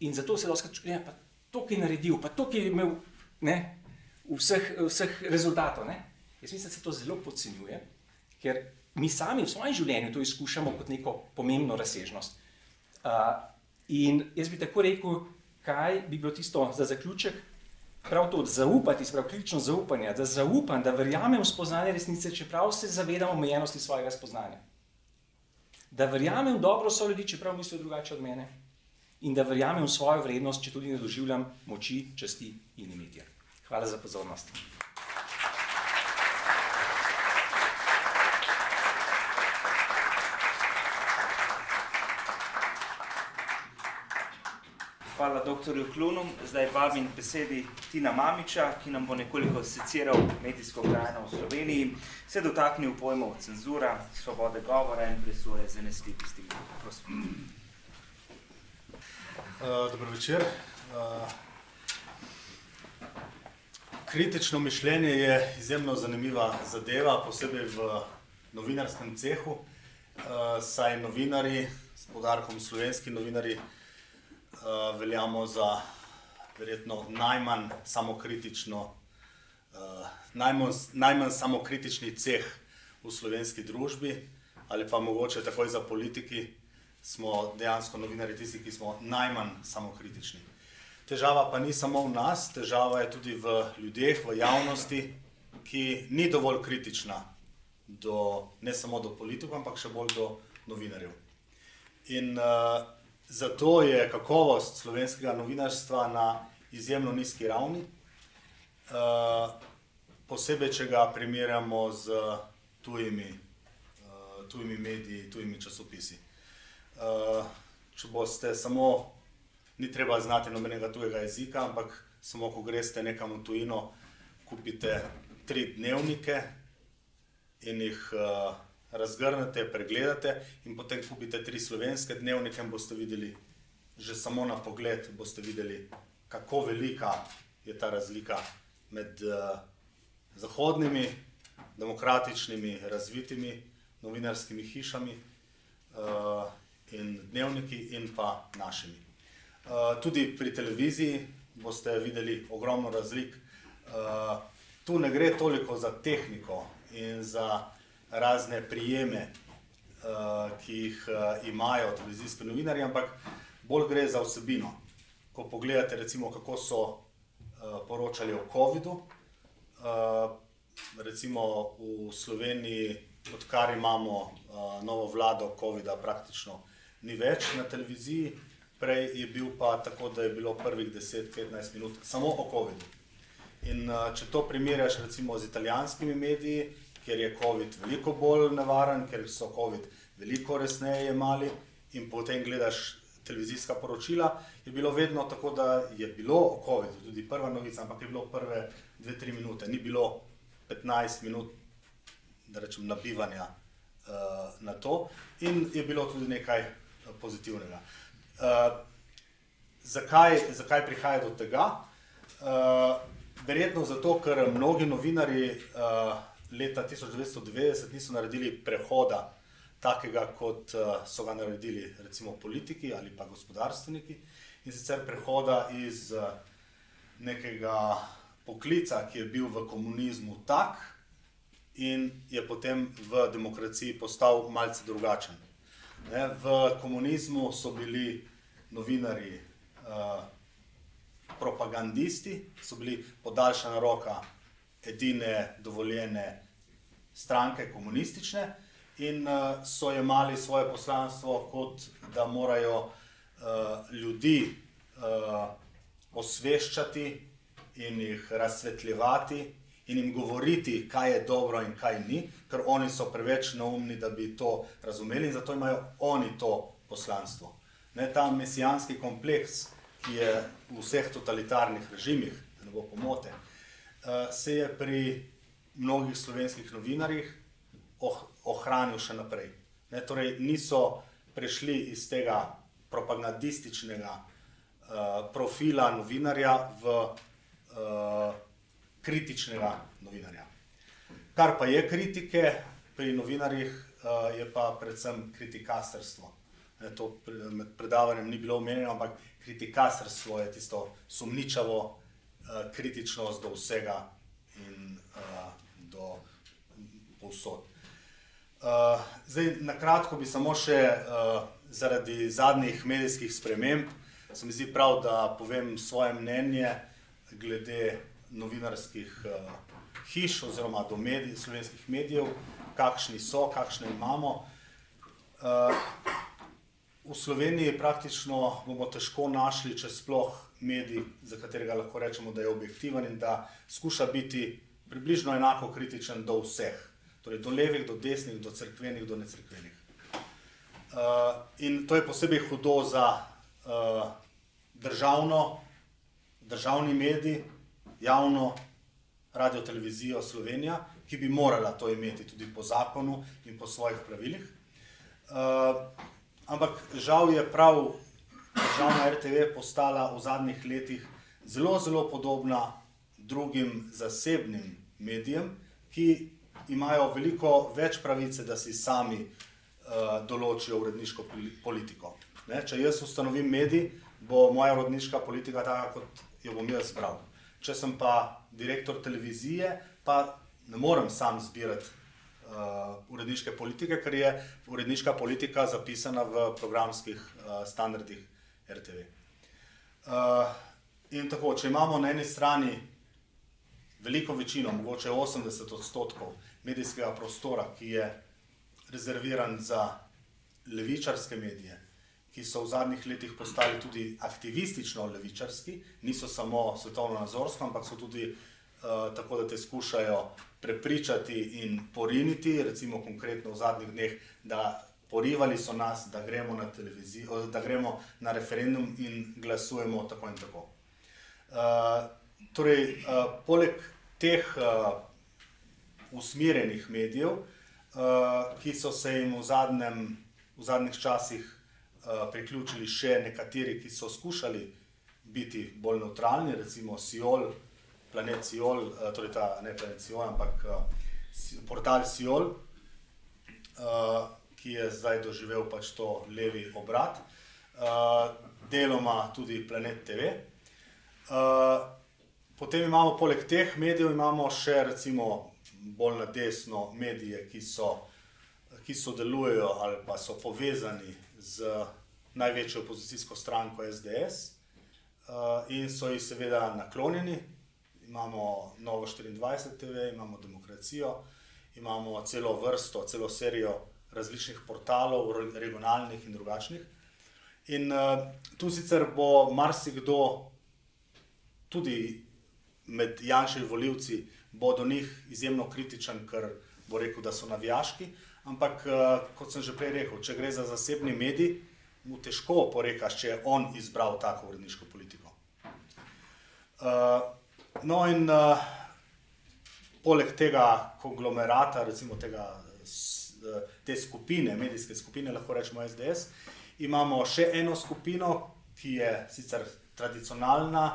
In zato se lahko čutijo, da je to, ki je naredil, pa to, ki je imel ne, vseh, vseh rezultatov. Ne. Jaz mislim, da se to zelo podcenjuje, ker mi sami v svojem življenju to izkušamo kot neko pomembno razsežnost. In jaz bi tako rekel, kaj bi bilo tisto za zaključek. Prav to, zaupati, sprav ključno zaupanje, da zaupam, da verjamem v spoznanje resnice, čeprav se zavedam omejenosti svojega spoznanja. Da verjamem v dobro so ljudi, čeprav mislijo drugače od mene. In da verjamem v svojo vrednost, če tudi ne doživljam moči, časti in imetja. Hvala za pozornost. Hvala dr. Klunu. Zdaj vabim besedi Tina Mamiča, ki nam bo nekoliko seciral medijsko krajino v Sloveniji, se dotaknil pojmov cenzura, svobode govora in presoje zanesljivosti. Prosim. Uh, dobro večer. Uh, kritično mišljenje je izjemno zanimiva zadeva, posebej v novinarskem cehu, uh, saj novinari, s podarkom slovenski novinari, veljamo za verjetno najmanj samokritično, uh, najmanj, najmanj samokritični ceh v slovenski družbi, ali pa mogoče takoj za politiki, smo dejansko novinari tisti, ki smo najmanj samokritični. Težava pa ni samo v nas, težava je tudi v ljudeh, v javnosti, ki ni dovolj kritična do, ne samo do politikov, ampak še bolj do novinarjev. In uh, zato je kakovost slovenskega novinarstva na izjemno nizki ravni, uh, posebej, če ga primerjamo z tujimi, uh, tujimi mediji, tujimi časopisi. Uh, če boste samo, ni treba znati nobenega tujega jezika, ampak samo, ko greste nekam v tujino, kupite tri dnevnike in jih uh, razgrnete, pregledate, in potem kupite tri slovenske dnevnike, boste videli, že samo na pogled, boste videli, kako velika je ta razlika med uh, zahodnimi, demokratičnimi, razvitimi novinarskimi hišami. Uh, in dnevniki, in pa našimi. Uh, tudi pri televiziji boste videli ogromno razlik. Uh, tu ne gre toliko za tehniko in za razne prijeme, uh, ki jih uh, imajo televizijski novinarji, ampak bolj gre za vsebino. Ko pogledate, recimo, kako so uh, poročali o COVID-u, uh, recimo v Sloveniji, odkar imamo uh, novo vlado COVID-a, praktično ni več na televiziji, prej je bil pa tako, da je bilo prvih 10-15 minut samo o COVID-u. In če to primerjaš recimo z italijanskimi mediji, kjer je COVID veliko bolj nevaren, ker so COVID veliko resneje jemali in potem gledaš televizijska poročila, je bilo vedno tako, da je bilo o COVID-u tudi prva novica, ampak je bilo prve 2-3 minute, ni bilo 15 minut, da rečem, nabivanja uh, na to in je bilo tudi nekaj pozitivnega. Uh, zakaj, zakaj prihaja do tega? Uh, verjetno zato, ker mnogi novinari uh, leta 1990 niso naredili prehoda takega, kot uh, so ga naredili recimo politiki ali pa gospodarstveniki, in sicer prehoda iz uh, nekega poklica, ki je bil v komunizmu tak, in je potem v demokraciji postal malce drugačen. Ne, v komunizmu so bili novinari uh, propagandisti, so bili podaljšana roka edine dovoljene stranke komunistične in uh, so imeli svoje poslanstvo, kot da morajo uh, ljudi uh, osveščati in jih razsvetljevati in jim govoriti, kaj je dobro in kaj ni, ker oni so preveč neumni, da bi to razumeli in zato imajo oni to poslanstvo. Ne, ta mesijanski kompleks, ki je v vseh totalitarnih režimih, da ne bo pomote, uh, se je pri mnogih slovenskih novinarjih oh, ohranil še naprej. Ne, torej niso prešli iz tega propagandističnega uh, profila novinarja v uh, kritičnega novinarja. Kar pa je kritike pri novinarjih, uh, je pa predvsem kritikastrstvo. To med predavanjem ni bilo omenjeno, ampak kritikastrstvo je tisto sumničavo kritičnost do vsega in uh, do povsod. Uh, na kratko bi samo še uh, zaradi zadnjih medijskih sprememb se mi zdi prav, da povem svoje mnenje glede novinarskih uh, hiš oziroma do medij, slovenskih medijev, kakšni so, kakšne imamo. Uh, v Sloveniji praktično bomo težko našli, če sploh medij, za katerega lahko rečemo, da je objektiven in da skuša biti približno enako kritičen do vseh. Torej do levih, do desnih, do crkvenih, do necrkvenih. Uh, in to je posebej hudo za uh, državno, državni medij, javno radio televizijo Slovenija, ki bi morala to imeti tudi po zakonu in po svojih pravilih. Uh, ampak žal je prav državna RTV postala v zadnjih letih zelo, zelo podobna drugim zasebnim medijem, ki imajo veliko več pravice, da si sami uh, določijo uredniško politiko. Ne? Če jaz ustanovim medij, bo moja uredniška politika taka, kot jo bom jaz bral. Če sem pa direktor televizije, pa ne morem sam zbirati uh, uredniške politike, ker je uredniška politika zapisana v programskih uh, standardih RTV. Uh, in tako, če imamo na eni strani veliko večino, mogoče 80 odstotkov medijskega prostora, ki je rezerviran za levičarske medije, ki so v zadnjih letih postali tudi aktivistično levičarski, niso samo svetovno nazorsko, ampak so tudi uh, tako, da te skušajo prepričati in poriniti, recimo konkretno v zadnjih dneh, da porivali so nas, da gremo na televizijo, da gremo na referendum in glasujemo tako in tako. Uh, torej, uh, poleg teh uh, usmerjenih medijev, uh, ki so se jim v, zadnjem, v zadnjih časih Eh, priključili še nekateri, ki so skušali biti bolj neutralni, recimo Siol, planet Siol, uh, torej ta ne planet Siol, ampak uh, portal Siol, uh, ki je zdaj doživel pač to levi obrat, uh, deloma tudi planet TV. Uh, potem imamo poleg teh medijev, še recimo bolj na desno medije, ki so. Ki sodelujejo ali pa so povezani z največjo opozicijsko stranko SDS uh, eh, in so ji seveda naklonjeni. Imamo Novo 24 TV, imamo Demokracijo, imamo celo vrsto, celo serijo različnih portalov, regionalnih in drugačnih. In uh, tu sicer bo marsikdo, tudi med Janševi voljivci, bo do njih izjemno kritičen, ker bo rekel, da so navijaški. Ampak, uh, kot sem že prej rekel, če gre za zasebni medij, mu težko porekaš, če je on izbral tako uredniško politiko. Uh, no, in uh, poleg tega konglomerata, recimo tega, te skupine, medijske skupine, lahko rečemo SDS, imamo še eno skupino, ki je sicer tradicionalna,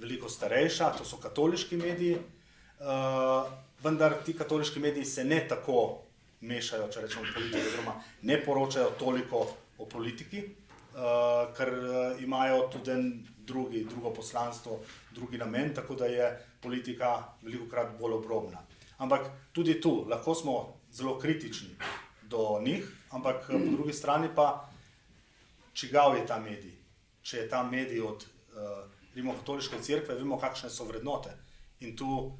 veliko starejša, to so katoliški mediji, uh, vendar ti katoliški mediji se ne tako mešajo, če rečemo, politiko, oziroma ne poročajo toliko o politiki, uh, ker uh, imajo tudi drugi, drugo poslanstvo, drugi namen, tako da je politika veliko krat bolj obrobna. Ampak tudi tu lahko smo zelo kritični do njih, ampak uh, po drugi strani pa, čigav je ta medij. Če je ta medij od uh, Rimokatoliške crkve, vemo, kakšne so vrednote. In tu,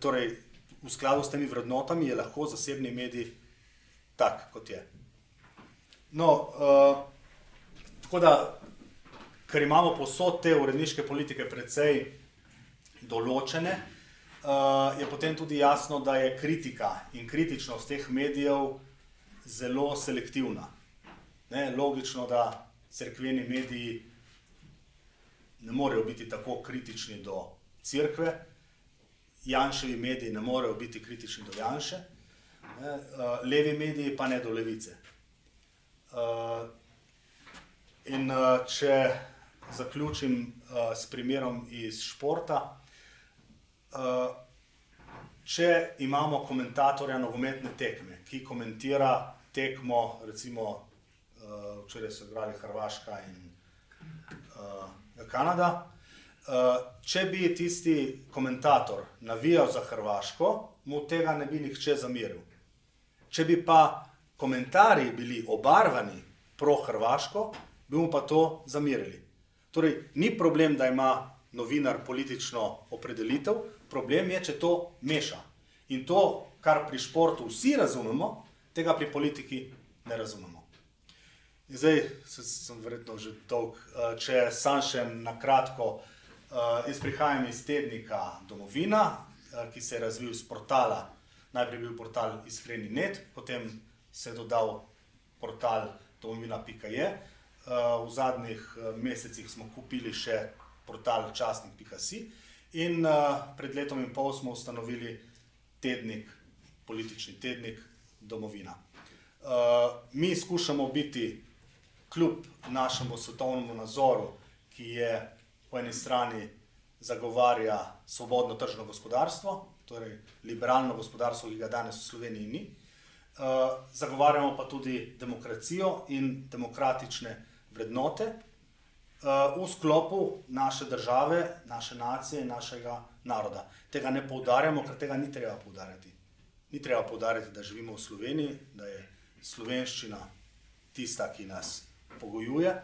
torej, v skladu s temi vrednotami, je lahko zasebni medij tak, kot je. No, uh, tako da, ker imamo posod te uredniške politike precej določene, uh, je potem tudi jasno, da je kritika in kritičnost teh medijev zelo selektivna. Ne, logično, da crkveni mediji ne morejo biti tako kritični do crkve, Janševi mediji ne morejo biti kritični do Janše, ne, uh, levi mediji pa ne do levice. Uh, in uh, če zaključim uh, s primerom iz športa, uh, če imamo komentatorja nogometne tekme, ki komentira tekmo, recimo uh, včeraj so igrali Hrvaška in uh, Kanada. Uh, če bi tisti komentator navijal za Hrvaško, mu tega ne bi nihče zamiril. Če bi pa komentarji bili obarvani pro-hrvaško, bi mu pa to zamirili. Torej, ni problem, da ima novinar politično opredelitev, problem je, če to meša. In to, kar pri športu vsi razumemo, tega pri politiki ne razumemo. In zdaj sem verjetno že dolg, eh, če sam še na kratko. Eh, jaz prihajam iz tednika Domovina, eh, ki se je razvil iz portala. Najprej je bil portal Iskreni net, potem se je dodal portal domovina.je. V zadnjih mesecih smo kupili še portal časnik.si in pred letom in pol smo ustanovili tednik, politični tednik Domovina. Mi skušamo biti kljub našemu svetovnemu nazoru, ki je po eni strani zagovarja svobodno tržno gospodarstvo, torej liberalno gospodarstvo, ki ga danes v Sloveniji ni, uh, zagovarjamo pa tudi demokracijo in demokratične vrednote uh, v sklopu naše države, naše nacije in našega naroda. Tega ne poudarjamo, ker tega ni treba poudarjati. Ni treba poudarjati, da živimo v Sloveniji, da je slovenščina tista, ki nas pogojuje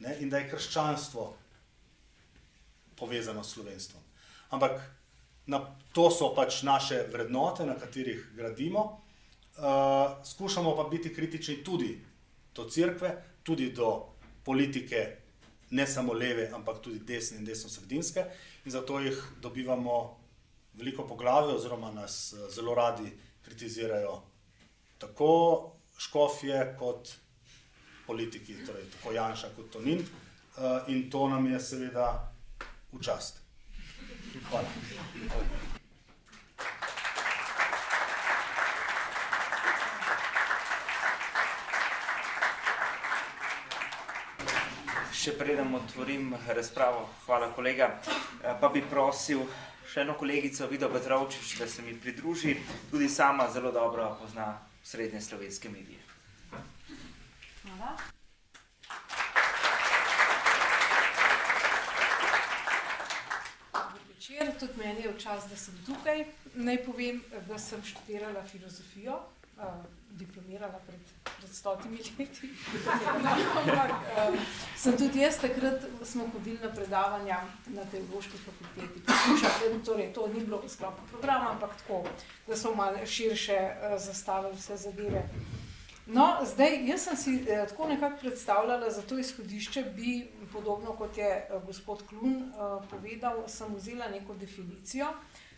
ne, in da je krščanstvo povezano s slovenstvom. Ampak na, to so pač naše vrednote, na katerih gradimo. Uh, skušamo pa biti kritični tudi do crkve, tudi do politike, ne samo leve, ampak tudi desne in desno-sredinske, in zato jih dobivamo veliko poglavje, oziroma nas uh, zelo radi kritizirajo tako škofje, kot politiki, torej tako Janša kot Tonin, uh, in to nam je seveda v čast. Hvala. Še preden otvorim razpravo, hvala kolega, eh, pa bi prosil še eno kolegico Vido Petrovčič, da se mi pridruži, tudi sama zelo dobro pozna srednje slovenske medije. Hvala. Tudi meni je včasih, da sem tukaj. Naj povem, da sem študirala filozofijo, uh, diplomirala pred, pred stotimi leti. Ampak uh, sem tudi jaz, takrat smo hodili na predavanja na teološki fakulteti. Poslušali, torej, to ni bilo v sklopu programa, ampak tako, da smo malo širše uh, zastavili vse zadeve. No, zdaj, jaz sem si eh, tako nekako predstavljala za to izhodišče, bi podobno kot je eh, gospod Klun eh, povedal, sem vzela neko definicijo,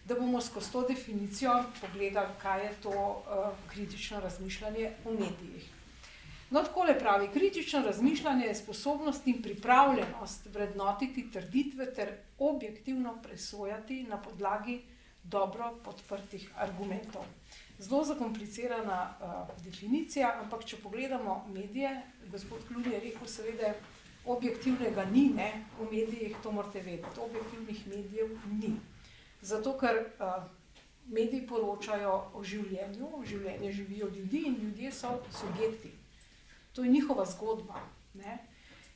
da bomo skozi to definicijo pogledali, kaj je to eh, kritično razmišljanje v medijih. No, tako le pravi, kritično razmišljanje je sposobnost in pripravljenost vrednotiti trditve ter objektivno presojati na podlagi dobro podprtih argumentov zelo zakomplicirana uh, definicija, ampak če pogledamo medije, gospod Klub je rekel, seveda, objektivnega ni, ne, v medijih to morate vedeti, objektivnih medijev ni. Zato, ker uh, mediji poročajo o življenju, o življenju živijo ljudi in ljudje so subjekti. To je njihova zgodba. Ne.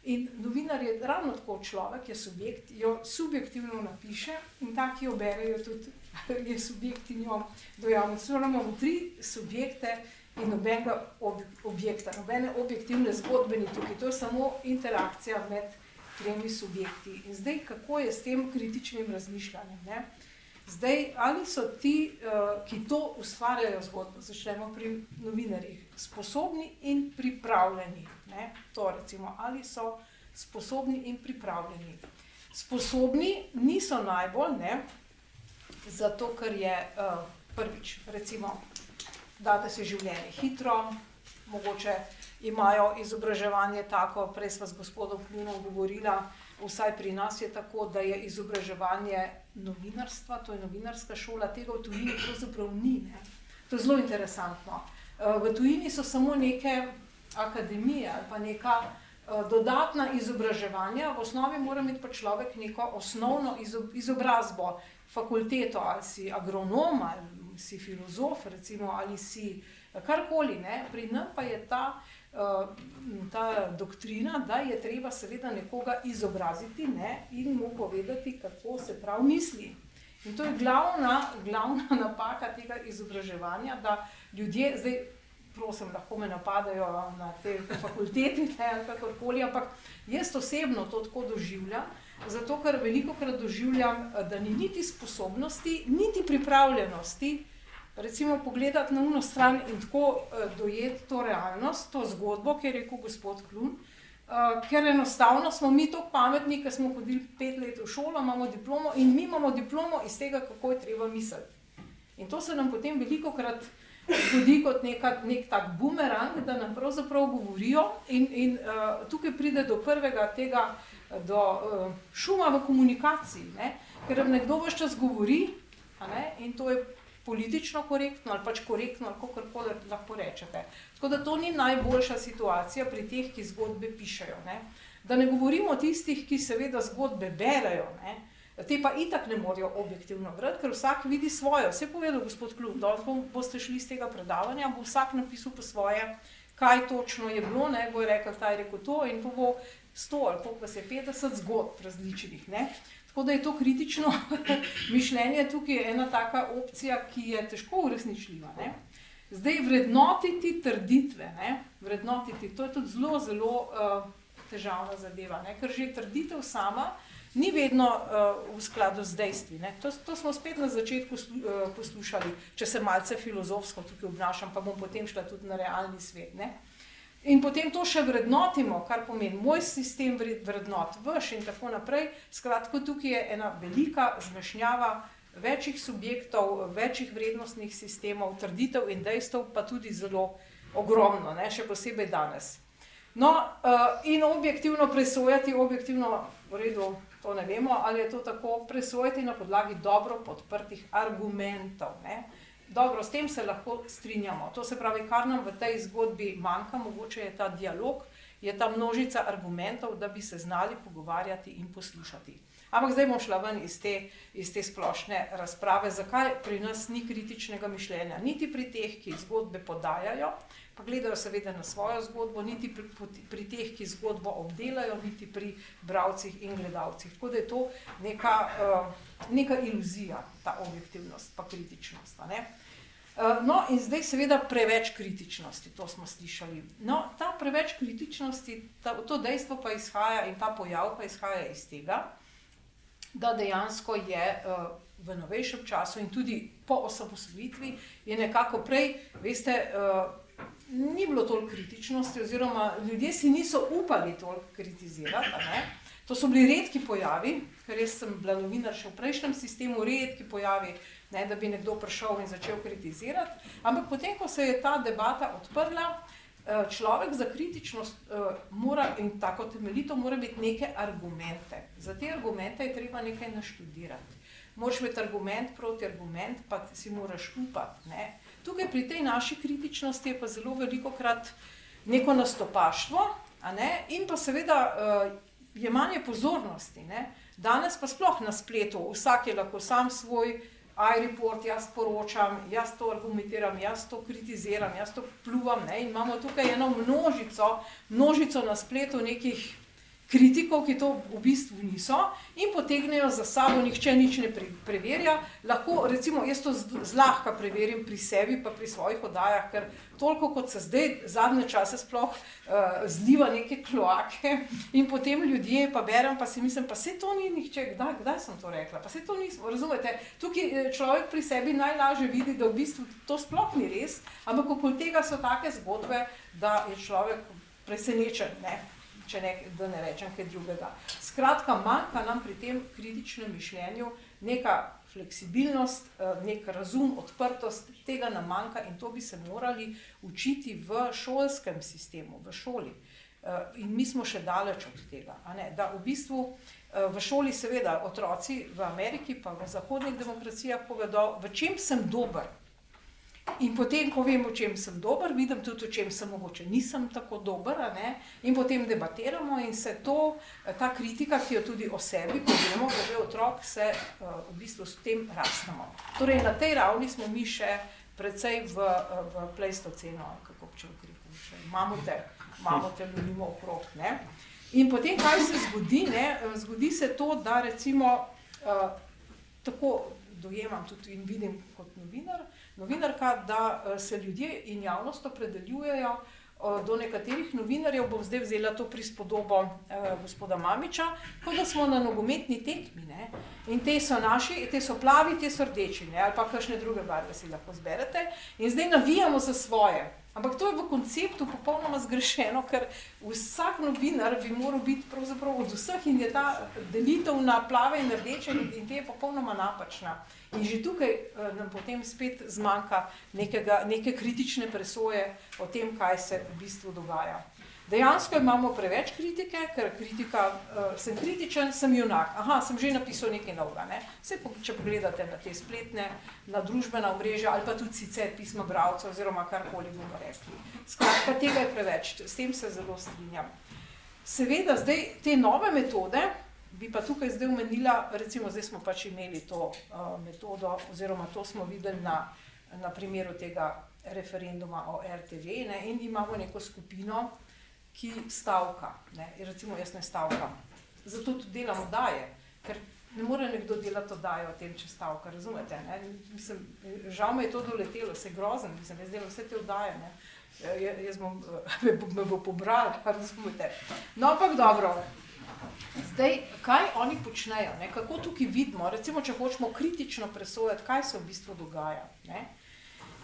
In novinar je ravno tako človek, je subjekt, jo subjektivno napiše in taki jo berejo tudi je subjektinjo dojavnosti. Zdaj imamo tri subjekte in nobenega ob, objekta, nobene objektivne zgodbe ni tukaj. To je samo interakcija med tremi subjekti. In zdaj, kako je s tem kritičnim razmišljanjem? Ne? Zdaj, ali so ti, uh, ki to ustvarjajo zgodbo, začnemo pri novinarjih, sposobni in pripravljeni? To recimo, ali so sposobni in pripravljeni? Sposobni niso najbolj, ne? zato ker je uh, prvič, recimo, da se življenje hitro, mogoče imajo izobraževanje tako, prej smo z gospodom Klunom govorila, vsaj pri nas je tako, da je izobraževanje novinarstva, to je novinarska šola, tega v tujini pravzaprav ni. Ne? To je zelo interesantno. Uh, v tujini so samo neke akademije ali pa neka uh, dodatna izobraževanja, v osnovi mora imeti pa človek neko osnovno izobrazbo, fakulteto, ali si agronom, ali si filozof, recimo, ali si karkoli. Ne? Pri nas pa je ta, uh, ta doktrina, da je treba seveda nekoga izobraziti ne? in mu povedati, kako se prav misli. In to je glavna, glavna napaka tega izobraževanja, da ljudje zdaj. prosim, lahko me napadajo na te fakulteti, ne, ali kakorkoli, ampak jaz osebno to tako doživljam, zato ker veliko krat doživljam, da ni niti sposobnosti, niti pripravljenosti, recimo pogledati na uno stran in tako dojeti to realnost, to zgodbo, ker je rekel gospod Klun, Uh, ker enostavno smo mi tako pametni, ker smo hodili pet let v šolo, imamo diplomo in mi imamo diplomo iz tega, kako je treba misliti. In to se nam potem veliko krat zgodi kot neka, nek tak bumerang, da nam pravzaprav govorijo, in, in uh, tukaj pride do prvega tega, do uh, šuma v komunikaciji, ne? ker nam nekdo vse čas govori, in to je politično korektno ali pač korektno, ali kako koli lahko rečete. Tako da to ni najboljša situacija pri teh, ki zgodbe pišejo. Ne? Da ne govorimo o tistih, ki seveda zgodbe berajo, ne? te pa itak ne morejo objektivno brati, ker vsak vidi svojo. Vse povedal gospod Klub, da boste šli iz tega predavanja, bo vsak napisal po svoje, kaj točno je bilo, ne bo je rekel, ta je rekel to in to bo 100 ali koliko vas je 50 zgodb različnih. Ne? Tako da je to kritično mišljenje tukaj ena taka opcija, ki je težko uresničljiva. Ne? Zdaj, vrednotiti trditve, ne? vrednotiti, to je tudi zelo, zelo uh, težavna zadeva, ne? ker že trditev sama ni vedno uh, v skladu z dejstvi. To, to smo spet na začetku slu, uh, poslušali, če se malce filozofsko tukaj obnašam, pa bom potem šla tudi na realni svet. Ne? In potem to še vrednotimo, kar pomeni moj sistem vrednot, vaš in tako naprej. Skratka, tukaj je ena velika zmešnjava večjih subjektov, večjih vrednostnih sistemov, trditev in dejstev, pa tudi zelo ogromno, ne? še posebej danes. No, uh, in objektivno presojati, objektivno, v redu, to ne vemo, ali je to tako, presojati na podlagi dobro podprtih argumentov. Ne? Dobro, s tem se lahko strinjamo. To se pravi, kar nam v tej zgodbi manjka, mogoče je ta dialog, je ta množica argumentov, da bi se znali pogovarjati in poslušati. Ampak zdaj bom šla ven iz te, iz te splošne razprave, zakaj pri nas ni kritičnega mišljenja, niti pri teh, ki zgodbe podajajo, pa gledajo seveda na svojo zgodbo, niti pri, pri teh, ki zgodbo obdelajo, niti pri bravcih in gledalcih. Tako da je to neka, uh, neka iluzija, ta objektivnost, pa kritičnost. Uh, no, in zdaj, seveda, preveč kritičnosti, to smo slišali. No, ta preveč kritičnosti, ta, to dejstvo pa izhaja in ta pojav pa izhaja iz tega, da dejansko je uh, v novejšem času in tudi po osamosvojitvi je nekako prej, veste, ni bilo toliko kritičnosti, oziroma ljudje si niso upali toliko kritizirati. To so bili redki pojavi, ker jaz sem bila novinar še v prejšnjem sistemu, redki pojavi, ne, da bi nekdo prišel in začel kritizirati. Ampak potem, ko se je ta debata odprla, eh, človek za kritičnost uh, mora in tako temeljito mora biti neke argumente. Za te argumente je treba nekaj naštudirati. Moš imeti argument proti argument, pa si moraš upati. Ne. Tukaj pri tej naši kritičnosti je pa zelo veliko krat neko nastopaštvo ne? in pa seveda uh, jemanje pozornosti. Ne? Danes pa sploh na spletu, vsak je lahko sam svoj iReport, jaz poročam, jaz to argumentiram, jaz to kritiziram, jaz to? In imamo tukaj eno množico, množico na spletu nekih kritikov, ki to v bistvu niso in potegnejo za sabo, nihče nič ne preverja. Lahko, recimo, jaz to zlahka preverim pri sebi, pa pri svojih oddajah, ker toliko kot se zdaj, zadnje čase, sploh uh, zliva neke kloake in potem ljudje pa berem, pa si mislim, pa se to ni nihče, kdaj, kdaj sem to rekla, pa se to nismo. Razumete, tukaj eh, človek pri sebi najlažje vidi, da v bistvu to sploh ni res, ampak okoli tega so take zgodbe, da je človek presenečen. Ne? Če ne, da ne rečem kaj drugega. Skratka, manjka nam pri tem kritičnem mišljenju neka fleksibilnost, eh, nek razum, odprtost, tega nam manjka in to bi se morali učiti v šolskem sistemu, v šoli. Eh, in mi smo še daleč od tega. Da v bistvu eh, v šoli, seveda, otroci v Ameriki, pa v zahodnih demokracijah povedo, v čem sem dober. In potem, ko vem, v čem sem dober, vidim tudi, v čem sem mogoče nisem tako dober, in potem debatiramo in se to, ta kritika, ki jo tudi o sebi, ko vemo, da je otrok, se v bistvu s tem rastamo. Torej, na tej ravni smo mi še precej v, v plejstoceno, kako če ukrepimo, še imamo te, imamo te ljudi okrog. Ne? In potem, kaj se zgodi? Ne? Zgodi se to, da recimo uh, tako dojemam tudi in vidim kot novinar, novinarka, da uh, se ljudje in javnost opredeljujejo uh, do nekaterih novinarjev. Bom zdaj vzela to prispodobo uh, gospoda Mamiča, kot da smo na nogometni tekmi. Ne? In te so naši, te so plavi, te so rdeči, ne? ali pa kakšne druge barve si lahko zberete. In zdaj navijamo za svoje. Ampak to je v konceptu popolnoma zgrešeno, ker vsak novinar bi moral biti od vseh in je ta delitev na plave in rdeče in te je popolnoma napačna. In že tukaj uh, nam potem spet zmanjka nekega, neke kritične presoje o tem, kaj se v bistvu dogaja. Dejansko imamo preveč kritike, ker kritika, uh, sem kritičen, sem junak. Aha, sem že napisal nekaj novega. Ne? Vse, če pogledate na te spletne, na družbena omrežja ali pa tudi sicer pisma bralcev oziroma karkoli bomo rekli. Skratka, tega je preveč, s tem se zelo strinjam. Seveda, zdaj te nove metode, bi pa tukaj zdaj omenila, recimo zdaj smo pač imeli to uh, metodo oziroma to smo videli na, na primeru tega referenduma o RTV ne? in imamo neko skupino, ki stavka. Ne? Recimo, jaz ne stavkam. Zato tudi delam oddaje, ker ne more nekdo delati oddaje o tem, če stavka. Razumete? Mislim, žal me je to doletelo, se grozen, mislim, jaz delam vse te oddaje. Ne? Jaz bom, me bo pobral, razumete. No, ampak dobro. Zdaj, kaj oni počnejo, ne? kako tukaj vidimo, recimo, če hočemo kritično presojati, kaj se v bistvu dogaja. Ne?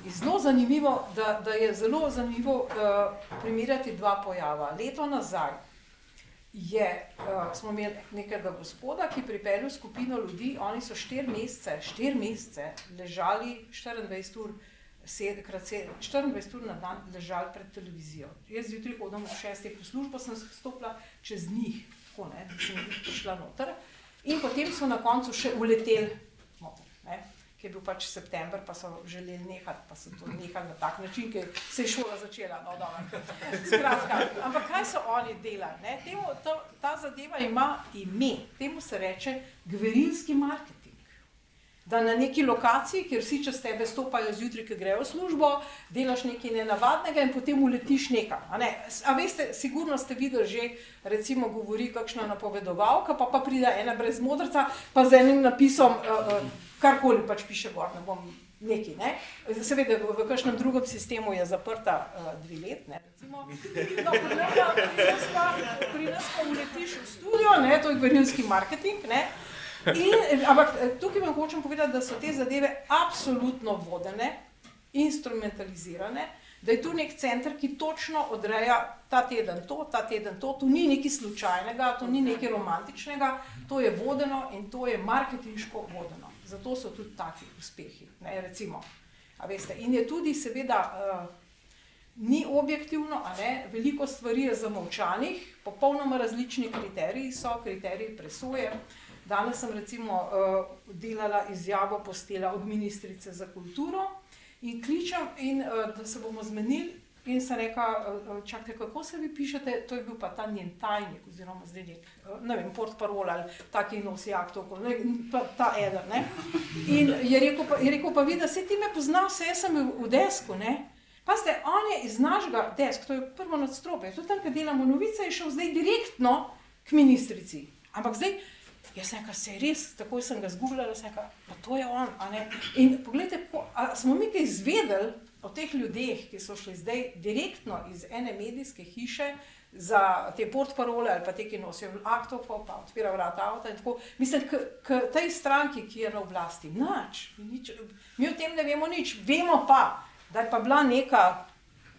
Zelo zanimivo, da, da je zelo zanimivo uh, primerjati dva pojava. Leto nazaj je, uh, smo imeli nekega gospoda, ki je pripeljal skupino ljudi, oni so štiri mesece, štiri mesece ležali 24 ur. 24 ur na dan ležali pred televizijo. Jaz zjutraj hodim v šestih v službo, sem stopila čez njih, tako ne, sem prišla noter. In potem so na koncu še uleteli ki je bil pač september, pa so želeli nehati, pa so to nehali na tak način, ki se je šola začela. No, Skratka, ampak kaj so oni delali? Temu, to, ta zadeva ima ime, temu se reče gverilski marketing. Da na neki lokaciji, kjer vsi čez tebe stopajo zjutraj, ki grejo v službo, delaš nekaj nenavadnega in potem uletiš nekam. A, ne? a veste, sigurno ste videli že, recimo, govori kakšna napovedovalka, pa, pa pride ena brez modrca, pa z enim napisom. Uh, uh, karkoli pač piše gor, ne bom neki. Ne? Seveda, v, v kakšnem drugem sistemu je zaprta uh, dve let, ne, recimo. No, pri nas pa, pri nas pa uletiš v studio, ne, to je gverilski marketing, ne. In, ampak eh, tukaj vam hočem povedati, da so te zadeve absolutno vodene, instrumentalizirane, da je tu nek center, ki točno odreja ta teden to, ta teden to, tu ni nekaj slučajnega, to ni nekaj romantičnega, to je vodeno in to je marketinško vodeno zato so tudi taki uspehi. Ne, recimo, veste, in je tudi, seveda, uh, ni objektivno, ne, veliko stvari je zamovčanih, popolnoma različni kriteriji so, kriteriji presoje. Danes sem recimo uh, delala izjavo postela od ministrice za kulturo in kličem, in, uh, da se bomo zmenili In sem rekla, eh, čakajte, kako se vi pišete, to je bil pa ta njen tajnik, oziroma zdaj nek, eh, ne vem, port parol ali taki nosi aktov, ta, ta eden. Ne? In je rekel, pa, je rekel pa vi, da se ti me pozna, vse sem v, v desku, ne? Pa ste, on je iz našega desk, to je prvo nadstropje, je tam, kjer delamo novice, je šel zdaj direktno k ministrici. Ampak zdaj, jaz sem rekel, se je res, takoj sem ga zgubljala, sem rekel, pa to je on? In pogledajte, smo mi kaj izvedeli, o teh ljudeh, ki so šli zdaj direktno iz ene medijske hiše za te portparole ali pa te, ki nosijo aktov, pa odpira vrata avta in tako. Mislim, k tej stranki, ki je na oblasti, nič, nič, mi o tem ne vemo nič, vemo pa, da je pa bila neka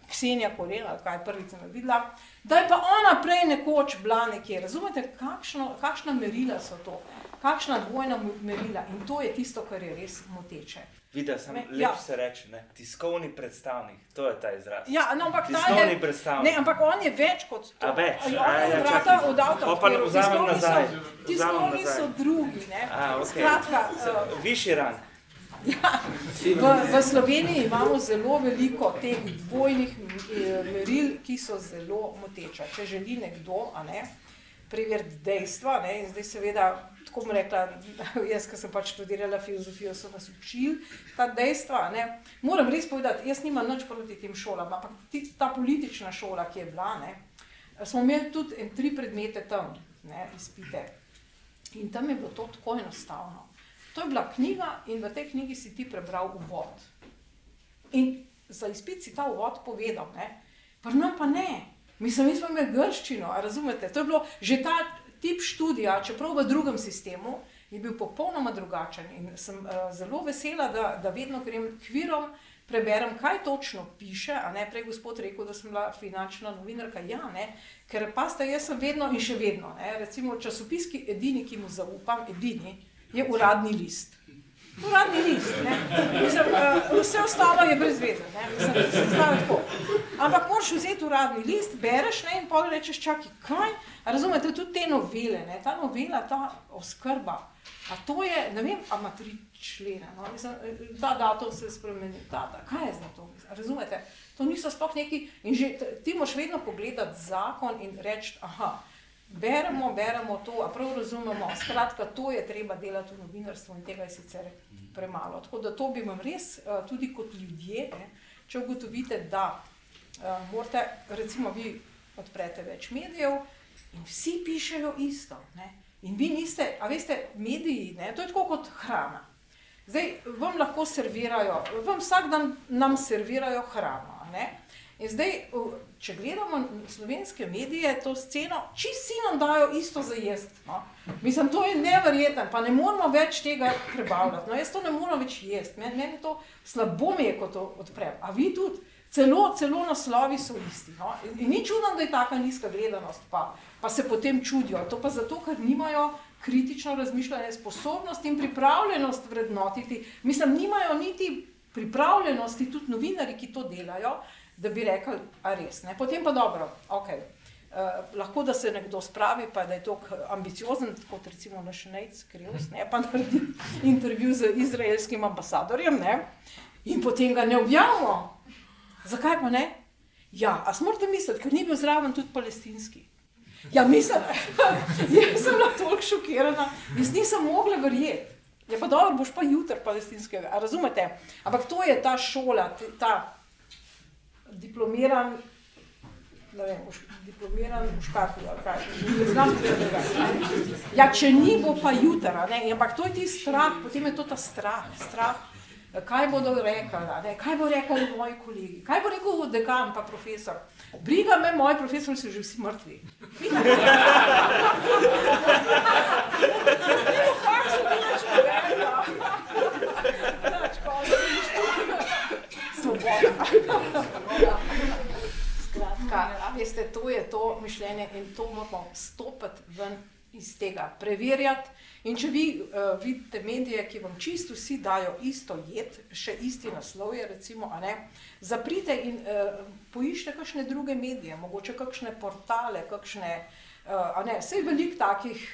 Ksenija Korena, kaj prvič sem videla, da je pa ona prej nekoč bila nekje. Razumete, kakšno, kakšna merila so to, kakšna dvojna merila in to je tisto, kar je res moteče. Videla sem, lepo ja. se reče, ne? tiskovni predstavnik, to je ta izraz. Ja, no, ampak tiskovni je, predstavnik. Ne, ampak on je več kot to. A več, a, ja, ja, vrata od avta. Pa ne vzamem nazaj. Tiskovni so drugi, ne? A, okay. Skratka. Uh, Višji rang. Ja, v, v Sloveniji imamo zelo veliko teh dvojnih eh, meril, ki so zelo moteča. Če želi nekdo, a ne, preveriti dejstva, ne, in zdaj seveda tako bom rekla, jaz, ki sem pač študirala filozofijo, so nas učili ta dejstva. Ne. Moram res povedati, jaz nimam nič proti tem šolam, ampak ta politična šola, ki je bila, ne, smo imeli tudi en, tri predmete tam, ne, izpite. In tam je bilo to tako enostavno. To je bila knjiga in v tej knjigi si ti prebral uvod. In za izpit si ta uvod povedal, ne? pri nam pa ne. Mislim, mi smo imeli grščino, razumete? To je bilo že ta tip študija, čeprav v drugem sistemu, je bil popolnoma drugačen. In sem uh, zelo vesela, da, da vedno grem k virom, preberem, kaj točno piše. Prej gospod rekel, da sem bila finančna novinarka. Ja, ne, ker pa ste, jaz sem vedno in še vedno. Ne, recimo časopiski, edini, ki mu zaupam, edini, je uradni list. Uradni list. Mislim, uh, vse ostalo je brez veze. Ampak moraš vzeti uradni list, bereš ne, in pa rečeš, čakaj, kaj. Razumete, tudi te novele, ne, ta novela, ta oskrba. A to je, ne vem, a ima tri člene, no? Mislim, ta datum se spremeni, ta, ta, kaj je za to? Razumete, to niso sploh neki, in že ti moš vedno pogledati zakon in reči, aha, beremo, beremo to, a prav razumemo, skratka, to je treba delati v novinarstvu in tega je sicer premalo. Tako da to bi vam res, tudi kot ljudje, ne, če ugotovite, da uh, morate, recimo vi odprete več medijev in vsi pišejo isto, ne, In vi niste, a veste, mediji, ne, to je tako kot hrana. Zdaj vam lahko servirajo, vam vsak dan nam servirajo hrano. Ne? In zdaj, če gledamo slovenske medije, to sceno, čisto si nam dajo isto za jesti. No? Mislim, to je neverjetno, pa ne moramo več tega prebavljati. No, jaz to ne morem več jesti, meni, meni to slabo mi je, ko to odprem. A vi tudi, celo, celo naslovi so isti. No? In, ni čudno, da je taka nizka gledanost. Pa pa se potem čudijo. To pa zato, ker nimajo kritično razmišljanje, sposobnost in pripravljenost vrednotiti. Mislim, nimajo niti pripravljenosti, tudi novinari, ki to delajo, da bi rekli, a res. Ne? Potem pa dobro, ok. Uh, eh, lahko da se nekdo spravi, pa da je to ambiciozen, kot recimo naš Nec, Krius, ne pa naredi intervju z izraelskim ambasadorjem, ne? in potem ga ne objavimo. Zakaj pa ne? Ja, a smo morate misliti, ker ni bil zraven tudi palestinski. Ja, mislim, jaz sem bila toliko šokirana, jaz nisem mogla verjeti. Je pa dobro, boš pa jutri palestinskega, razumete? Ampak to je ta šola, ta diplomiran, ne diplomiran v ne tega. Ja, če ni, bo pa jutra, ne, ampak to je ti strah, potem je to ta strah, strah, kaj bodo rekli, ne, kaj bo rekli moji kolegi, kaj bo rekel dekan pa profesor. Briga me, moji profesori so že vsi mrtvi. Skratka, veste, to je to mišljenje in to moramo stopiti ven iz tega, preverjati. In če vi uh, vidite medije, ki vam čisto vsi dajo isto jed, še isti naslov je, recimo, ne, zaprite in uh, poiščite kakšne druge medije, mogoče kakšne portale, kakšne, uh, a ne, vse je veliko takih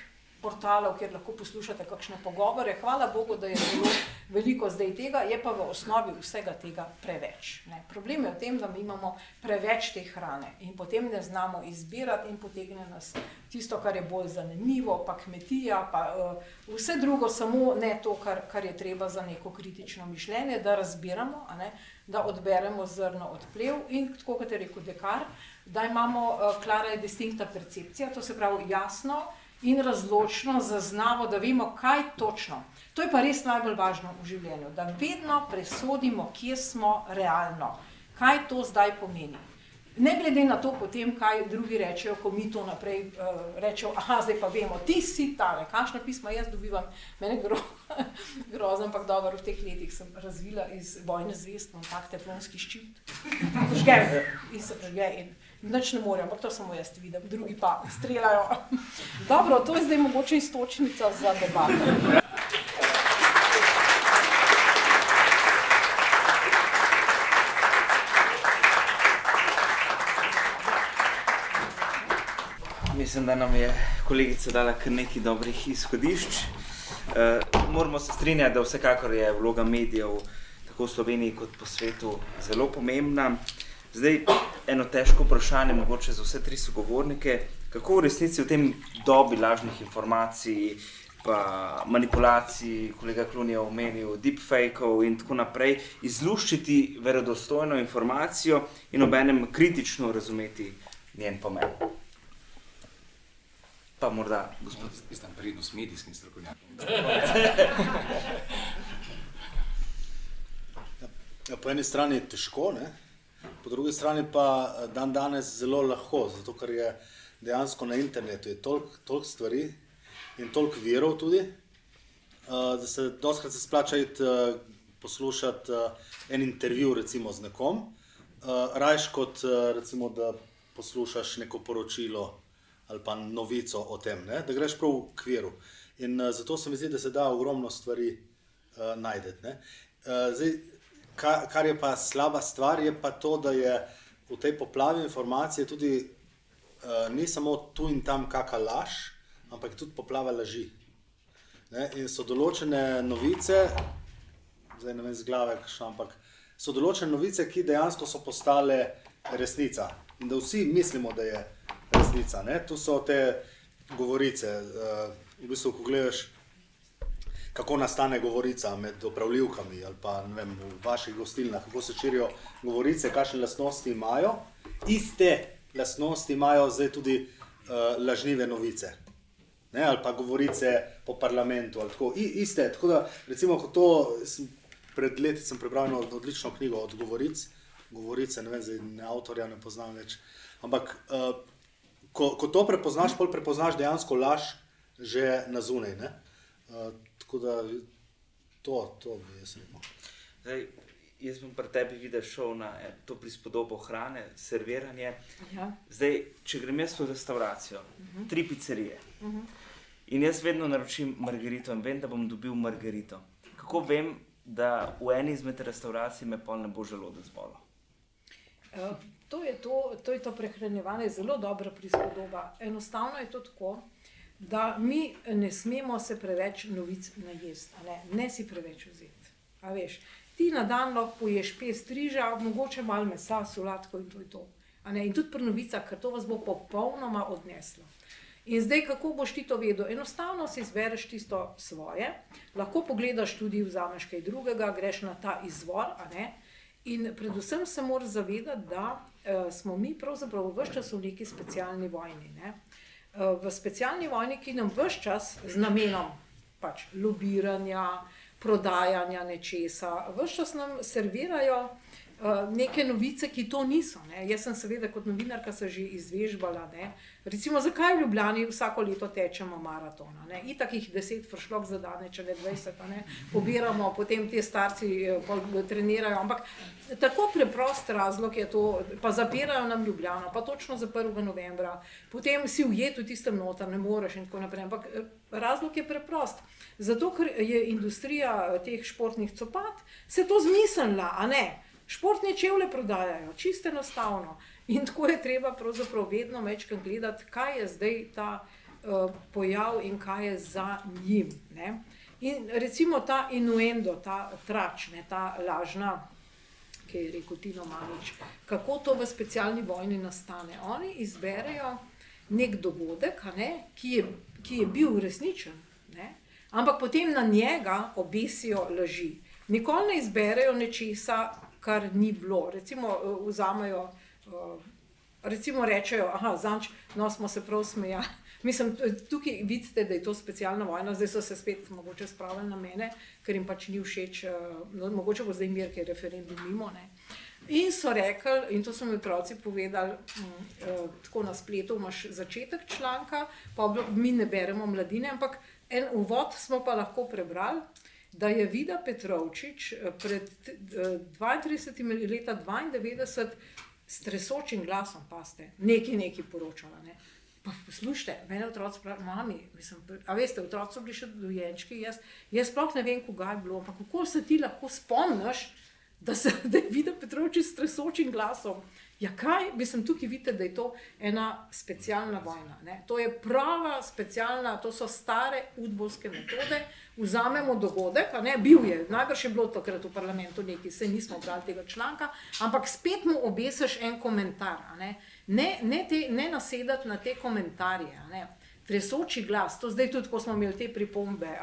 portalov, kjer lahko poslušate kakšne pogovore. Hvala Bogu, da je zelo veliko zdaj tega, je pa v osnovi vsega tega preveč. Ne. Problem je v tem, da mi imamo preveč te hrane in potem ne znamo izbirati in potegne nas tisto, kar je bolj zanimivo, pa kmetija, pa uh, vse drugo, samo ne to, kar, kar je treba za neko kritično mišljenje, da razbiramo, ne, da odberemo zrno od plev in tako kot je rekel Dekar, da imamo uh, klara in distinkta percepcija, to se pravi jasno, in razločno zaznavo, da vemo, kaj točno. To je pa res najbolj važno v življenju, da vedno presodimo, kje smo realno, kaj to zdaj pomeni. Ne glede na to, potem, kaj drugi rečejo, ko mi to naprej uh, rečemo, ah, zdaj pa vemo, ti si tale, kakšno pismo jaz dobivam, meni gro, grozno, ampak dobro, v teh letih sem razvila iz vojne zvest, imam tak teflonski ščit, žgem in se žge in Nič ne morem, ampak to samo jaz vidim, drugi pa streljajo. Dobro, to je zdaj mogoče istočnica za debato. Mislim, da nam je kolegica dala kar nekaj dobrih izhodišč. Uh, moramo se strinjati, da vsekakor je vloga medijev tako v Sloveniji kot po svetu zelo pomembna. Zdaj, eno težko vprašanje, mogoče za vse tri sogovornike, kako v resnici v tem dobi lažnih informacij, pa manipulacij, kolega Klun je omenil, deepfakov in tako naprej, izluščiti verodostojno informacijo in obenem kritično razumeti njen pomen. Pa morda, gospod, jaz tam prednost medijskim strokovnjakom. Ja, po eni strani je težko, ne? Po drugi strani pa eh, dan danes zelo lahko, zato ker je dejansko na internetu toliko tolk stvari in toliko virov tudi, uh, da se doskrat se splača iti uh, poslušati en intervju recimo z nekom, rajš kot recimo da poslušaš neko poročilo ali pa novico o tem, ne? da greš prav v kviru. In zato se mi zdi, da se da ogromno stvari uh, najdete. Uh, zdaj, kar, kar je pa slaba stvar, je pa to, da je v tej poplavi informacije tudi uh, ni samo tu in tam kakšna laž, ampak tudi poplava laži. Ne? In so določene novice, zdaj ne vem z glave, kakšno, ampak so določene novice, ki dejansko so postale resnica. In da vsi mislimo, da je resnica. Ne? Tu so te govorice. Uh, v bistvu, ko gledaš, kako nastane govorica med upravljivkami ali pa vem, v vaših gostilnah, kako se širijo govorice, kakšne lastnosti imajo. Iste lastnosti imajo zdaj tudi uh, lažnive novice. Ne, ali pa govorice po parlamentu. Tako, I, iste. Tako da, recimo, to sem, pred leti sem prebral eno odlično knjigo od Govoric, Govorice, ne vem, zdaj ne avtorja ne poznam več. Ampak, uh, ko, ko to prepoznaš, pol prepoznaš dejansko laž že na zunaj. Uh, tako da to, to bi jaz rekel. Zdaj, jaz sem pri tebi videl šel na eh, to prispodobo hrane, serviranje. Ja. Zdaj, če grem jaz v restauracijo, uh Mhm. -huh. tri pizzerije. Uh -huh. In jaz vedno naročim margarito in vem, da bom dobil margarito. Kako vem, da v eni izmed restauracij me pol ne bo želodec bolel? Eh, To je to, to je to prehranjevanje, zelo dobra prispodoba. Enostavno je to tako, da mi ne smemo se preveč novic najesti, ne, ne si preveč vzeti. A veš, ti na dan lahko poješ pest riža, mogoče malo mesa, solatko in to je to. In tudi pri novicah, ker to vas bo popolnoma odneslo. In zdaj, kako boš ti to vedel? Enostavno si izbereš tisto svoje, lahko pogledaš tudi, vzameš kaj drugega, greš na ta izvor. In predvsem se moraš zavedati, da uh, smo mi pravzaprav vse čas v neki specialni vojni. Ne? Uh, v specialni vojni, ki nam vse čas z namenom pač, lobiranja, prodajanja nečesa, vse čas nam servirajo neke novice, ki to niso. Ne? Jaz sem seveda kot novinarka se že izvežbala. Ne? Recimo, zakaj v Ljubljani vsako leto tečemo maratona? Ne? Itak jih deset fršlok za dan, če ne dvajset, a ne? pobiramo, potem ti starci eh, pol trenirajo. Ampak tako preprost razlog je to, pa zapirajo nam Ljubljano, pa točno za 1. novembra, potem si ujet v tistem noter, ne moreš in tako naprej. Ampak eh, razlog je preprost. Zato, ker je industrija eh, teh športnih copat se to zmislila, a ne. Športne čevlje prodajajo, čisto enostavno. In tako je treba pravzaprav vedno večkrat gledati, kaj je zdaj ta uh, pojav in kaj je za njim. Ne? In recimo ta inuendo, ta trač, ne, ta lažna, ki je rekel Tino Manič, kako to v specialni vojni nastane. Oni izberejo nek dogodek, ne, ki, je, ki je bil resničen, ne, ampak potem na njega obesijo laži. Nikoli ne izberejo nečesa, kar ni bilo. Recimo, eh, vzamejo, eh, recimo rečejo, aha, zanč, no smo se prav smejali. Mislim, tukaj vidite, da je to specialna vojna, zdaj so se spet mogoče spravili na mene, ker jim pač ni všeč, eh, no, mogoče bo zdaj mir, ker je referendum mimo. Ne. In so rekli, in to so mi otroci povedali, mm, tako na spletu imaš začetek članka, pa mi ne beremo mladine, ampak en uvod smo pa lahko prebrali, da je Vida Petrovčič eh, pred eh, 32 leta 92 s tresočim glasom, paste, nekaj nekaj poročala. Ne. Pa poslušajte, mene otroci pravijo, mami, mislim, a veste, otroci so bili še dojenčki, jaz, jaz sploh ne vem, koga je bilo, ampak kako se ti lahko spomniš, da se da je videl Petrovčič s tresočim glasom. Ja, kaj, mislim, tukaj vidite, da je to ena specialna vojna. Ne? To je prava specialna, to so stare udbovske metode. Vzamemo dogodek, ne, bil je, najbrž je bilo takrat v parlamentu nekaj, se nismo brali tega članka, ampak spet mu obesiš en komentar. Ne, ne, ne, te, ne nasedati na te komentarje. Tresoči glas, to zdaj tudi, ko smo imeli te pripombe.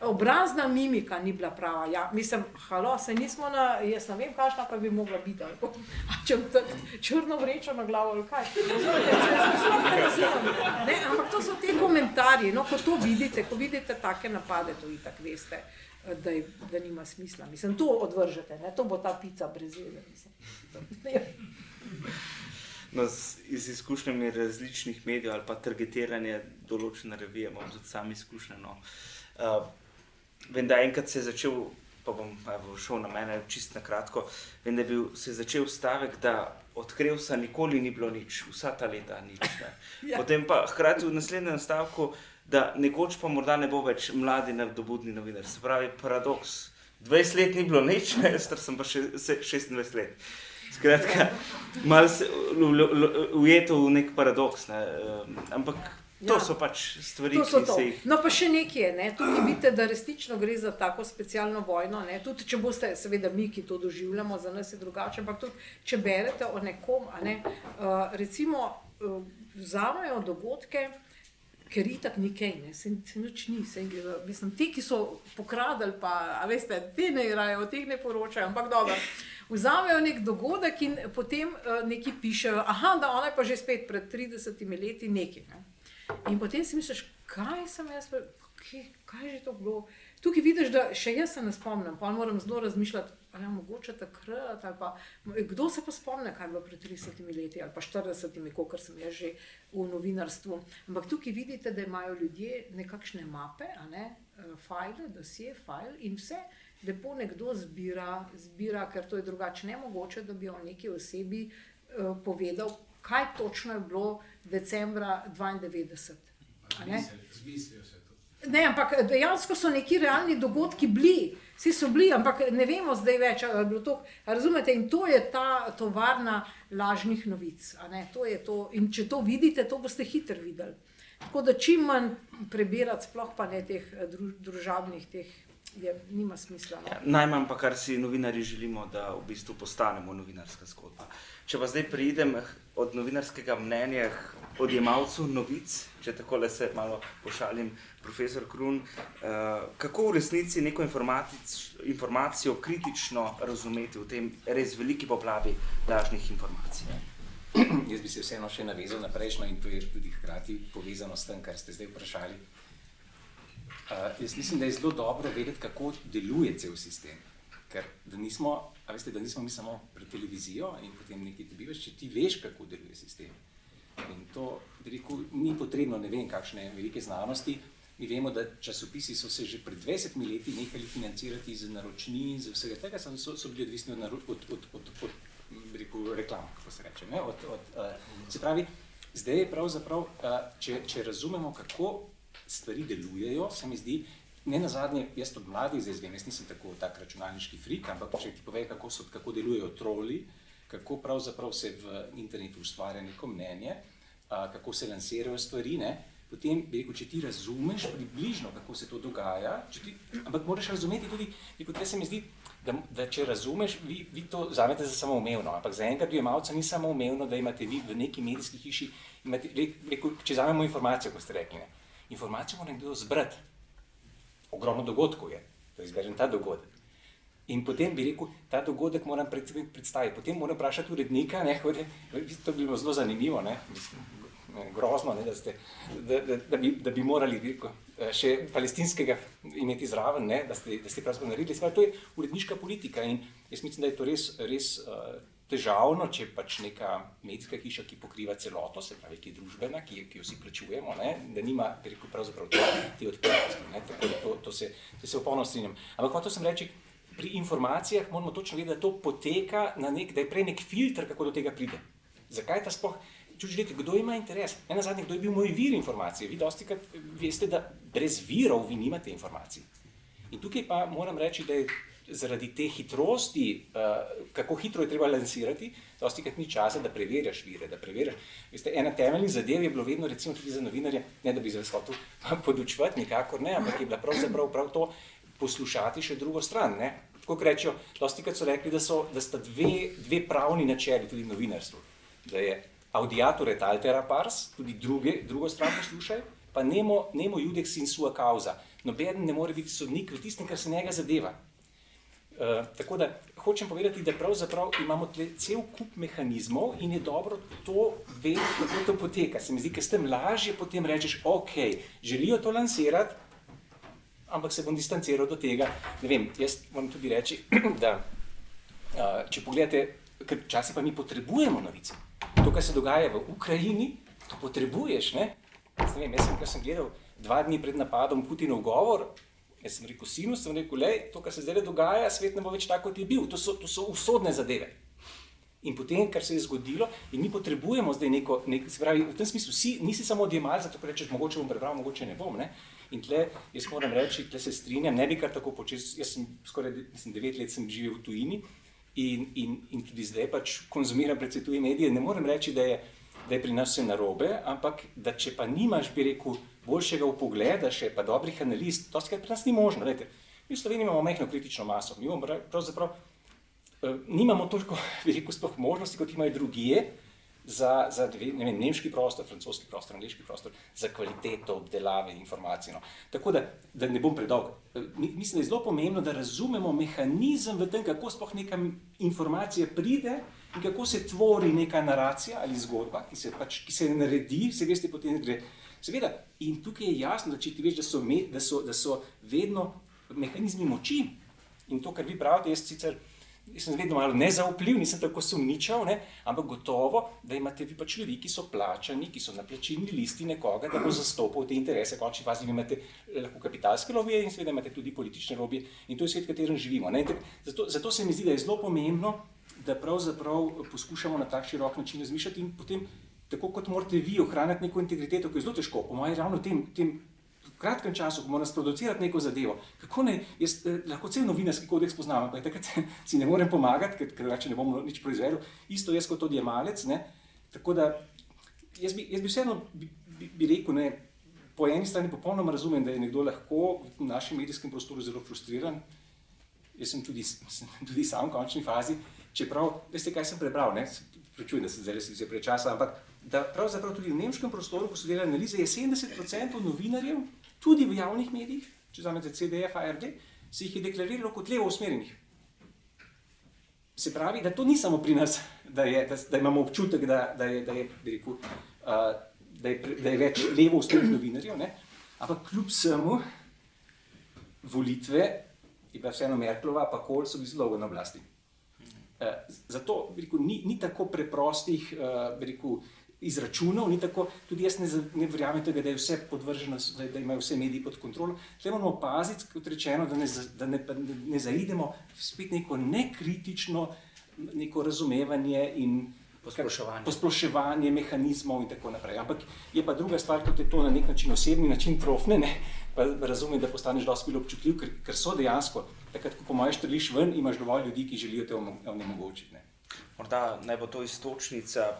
Obrazna mimika ni bila prava. Ja, mislim, halo, se nismo na, jaz ne vem, kakšna pa bi mogla biti. ali če bom črno vrečo na glavo ali kaj. Ne ampak to so ti komentarji. No, ko to vidite, ko vidite take napade, to itak veste. da, je, da nima smisla. Mislim, to odvržete, ne? to bo ta pica brez veze. No, z, iz izkušnjami različnih medijev ali pa targetiranja določene revije, imam tudi sam izkušnje. No. Uh, vem, da enkrat se je začel, pa bom evo, šel na mene, čist na kratko. Vem, da je bil, se je začel stavek, da odkril sem, nikoli ni bilo nič, vsa ta leta nič. ja. Potem pa hkrati v naslednjem stavku, da nekoč pa morda ne bo več mladi, nadobudni novinar. Se pravi, paradoks. 20 let ni bilo nič, jaz sem pa še 26 let. Skratka, malo se ujeto v nek paradoks. Ne? Ampak to ja. so pač stvari, to so ki to. se jih. No, pa še nekaj je, ne? tukaj vidite, da resnično gre za tako specialno vojno. Ne? Tudi če boste, seveda, mi, ki to doživljamo, za nas je drugače, ampak tudi če berete o nekom, ne? uh, recimo, uh, vzamajo dogodke. Ker je tako nekaj, ne, se, se nič ni. Se, mislim, ti, ki so pokradili, pa veste, te ne igrajo, o teh ne poročajo, ampak dobro vzamejo nek dogodek in potem uh, nekaj pišejo, aha, da ona je pa že spet pred 30 leti nekaj. Ne? In potem si misliš, kaj sem jaz, kaj, kaj že to bilo. Tukaj vidiš, da še jaz se ne spomnim, pa moram zelo razmišljati, ali je mogoče takrat, pa kdo se pa spomne, kaj je bilo pred 30 leti ali pa 40, kot sem jaz že v novinarstvu. Ampak tukaj vidite, da imajo ljudje nekakšne mape, ne, uh, file, dosje, file in vse lepo nekdo zbira, zbira, ker to je drugače ne mogoče, da bi o neki osebi uh, povedal, kaj točno je bilo decembra 92. Zmislijo se to. Ne, ampak dejansko so neki realni dogodki bili, vsi so bili, ampak ne vemo zdaj več, ali je bilo to. Razumete, in to je ta tovarna lažnih novic. To to. In če to vidite, to boste hitro videli. Tako da čim manj prebirati, sploh pa ne teh eh, družabnih, teh je, nima smisla. No? Ja, najmanj pa, kar si novinari želimo, da v bistvu postanemo novinarska zgodba. Če pa zdaj pridem od novinarskega mnenja k odjemalcu novic, če tako le se malo pošalim, profesor Krun, uh, kako v resnici neko informacijo kritično razumeti v tem res veliki poplavi lažnih informacij? Jaz bi se vseeno še navezal na prejšnjo in to je tudi hkrati povezano s tem, kar ste zdaj vprašali. Uh, jaz mislim, da je zelo dobro vedeti, kako deluje cel sistem. Ker da nismo, veste, da nismo mi samo pred televizijo in potem nekaj dobivaš, če ti veš, kako deluje sistem. In to rekel, ni potrebno, ne vem, kakšne velike znanosti. Mi vemo, da časopisi so se že pred 20 leti nehali financirati z naročnin, z vsega tega, so, so bili odvisni od, od, od, od, od, od rekel, reklam, kako se reče. Od, od, uh, se pravi, zdaj je pravzaprav, uh, če, če razumemo, kako stvari delujejo, se mi zdi, ne na zadnje, jaz od mladih zdaj zvem, jaz nisem tako tak računalniški frik, ampak če ti pove, kako, so, kako delujejo troli, kako pravzaprav se v internetu ustvarja neko mnenje, a, kako se lansirajo stvari, ne, potem bi rekel, če ti razumeš približno, kako se to dogaja, ti, ampak moraš razumeti tudi, rekel, se mi zdi, da, da če razumeš, vi, vi to vzamete za samoumevno, ampak za enega dojemalca ni samoumevno, da imate vi v neki medijski hiši, imate, rekel, če vzamemo informacijo, kot ste rekli, ne, informacijo mora nekdo zbrati. Ogromno dogodkov je, da izberem ta dogodek. In potem bi rekel, ta dogodek moram predstaviti. Potem moram vprašati urednika, ne, hode, to bi bilo zelo zanimivo, ne, mislim, grozno, ne, da, ste, da, da, da, bi, da bi morali rekel, še palestinskega imeti zraven, ne, da ste, da ste pravzaprav naredili. Spravi, to je uredniška politika in jaz mislim, da je to res, res težavno, če pač neka medijska hiša, ki pokriva celoto, se pravi, ki je družbena, ki, ki jo vsi plačujemo, ne, da nima rekel, pravzaprav te, te odprtosti. Tako da to, to se, to se popolnoma strinjam. Ampak hotel sem reči, pri informacijah moramo točno vedeti, da to poteka na nek, da je prej nek filter, kako do tega pride. Zakaj ta sploh? Če želite, kdo ima interes? Ena zadnja, kdo je bil moj vir informacije? Vi dosti krat veste, da brez virov vi nimate informacij. In tukaj pa moram reči, da je zaradi te hitrosti, uh, kako hitro je treba lansirati, dosti krat ni časa, da preverjaš vire. Da preverjaš. Veste, ena temeljnih zadev je bilo vedno, recimo tudi za novinarje, ne da bi se hotel podučevati, nikakor ne, ampak je bila pravzaprav prav to poslušati še drugo stran. Ne? Tako rečejo, dosti krat so rekli, da, so, da sta dve, dve pravni načeli tudi novinarstvu. Da je audiator et altera pars, tudi druge, drugo stran poslušaj, pa nemo, nemo judex in sua causa. Noben ne more biti sodnik v tistem, kar se njega zadeva. Eh, tako da hočem povedati, da pravzaprav imamo cel kup mehanizmov in je dobro to vedeti, kako to poteka. Se mi zdi, ker s tem lažje potem rečeš, ok, želijo to lansirati, ampak se bom distanciral do tega. Ne vem, jaz moram tudi reči, da uh, če pogledate, ker včasih pa mi potrebujemo novice. To, kar se dogaja v Ukrajini, to potrebuješ. Ne? Jaz, ne vem, jaz sem, sem gledal dva dni pred napadom Putinov govor, jaz sem rekel sinu, sem rekel, le, to, kar se zdaj dogaja, svet ne bo več tako, kot je bil. To so, to so usodne zadeve. In potem, kar se je zgodilo, in mi potrebujemo zdaj neko, nek, se pravi, v tem smislu, si, nisi samo odjemal, zato rečeš, mogoče bom prebral, mogoče ne bom. Ne? In tle, jaz moram reči, tle se strinjam, ne bi kar tako počel, jaz sem skoraj mislim, devet let sem živel v tujini in, in, in tudi zdaj pač konzumiram predvsej tuje medije. Ne morem reči, da je, da je pri nas vse narobe, ampak da če pa nimaš, bi rekel, boljšega upogleda, še pa dobrih analiz, to skrat pri nas ni možno. Vete, mi v Sloveniji imamo majhno kritično maso, mi imamo pravzaprav Eh, nimamo toliko veliko možnosti, kot imajo drugije, za, za ne vem, nemški prostor, francoski prostor, angliški prostor, za kvaliteto obdelave informacij. No. Tako da, da ne bom predolg. Eh, mislim, da je zelo pomembno, da razumemo mehanizem v tem, kako sploh neka informacija pride in kako se tvori neka naracija ali zgodba, ki se, pač, ki se naredi, se veste, potem gre. Seveda, in tukaj je jasno, da če ti veš, da so, me, da so, da so vedno mehanizmi moči. In to, kar vi pravite, jaz sicer sem vedno malo nezaupljiv, nisem tako sumničav, ne? ampak gotovo, da imate vi pač ljudi, ki so plačani, ki so na plačilni listi nekoga, da bo zastopal te interese. Končni fazi imate eh, lahko kapitalske lobije in seveda imate tudi politične lobije in to je svet, v katerem živimo. Zato, zato se mi zdi, da je zelo pomembno, da pravzaprav poskušamo na tak širok način razmišljati in potem, tako kot morate vi ohranjati neko integriteto, ki je zelo težko, po mojem, ravno tem, tem kratkem času, ko moramo sproducirati neko zadevo, kako naj, jaz eh, lahko cel novinarski kodeks poznam, ampak takrat si ne morem pomagati, ker, drugače ne bom nič proizvedel, isto jaz kot odjemalec. Tako da jaz bi, jaz bi vseeno bi, bi, bi rekel, ne, po eni strani popolnoma razumem, da je nekdo lahko v našem medijskem prostoru zelo frustriran. Jaz sem tudi, sem tudi sam v končni fazi, čeprav, veste, kaj sem prebral, ne, pričujem, da se zdaj res prečasa, ampak da pravzaprav tudi v nemškem prostoru, ko so delali analize, je 70% novinarjev, tudi v javnih medijih, če znamete CDF, ARD, se jih je deklariralo kot levo usmerjenih. Se pravi, da to ni samo pri nas, da, je, da, da imamo občutek, da, da, je, da, je, rekel, uh, da, je, da je več levo usmerjenih novinarjev, ne? ampak kljub vsemu volitve je bila vseeno Merklova, pa kol so bili zelo dolgo na oblasti. Uh, zato rekel, ni, ni tako preprostih uh, rekel, izračunov, ni tako, tudi jaz ne, ne verjamem, da je vse podvrženo, da, da imajo vse mediji pod kontrolo. Tukaj moramo paziti, kot rečeno, da ne, da ne, ne zaidemo spet neko nekritično neko razumevanje in posploševanje. posploševanje mehanizmov in tako naprej. Ampak je pa druga stvar, kot je to na nek način osebni način profne, ne, pa razumem, da postaneš dosti bolj občutljiv, ker, ker so dejansko, takrat, ko po mojem štrliš ven, imaš dovolj ljudi, ki želijo te onemogočiti. Morda naj bo to istočnica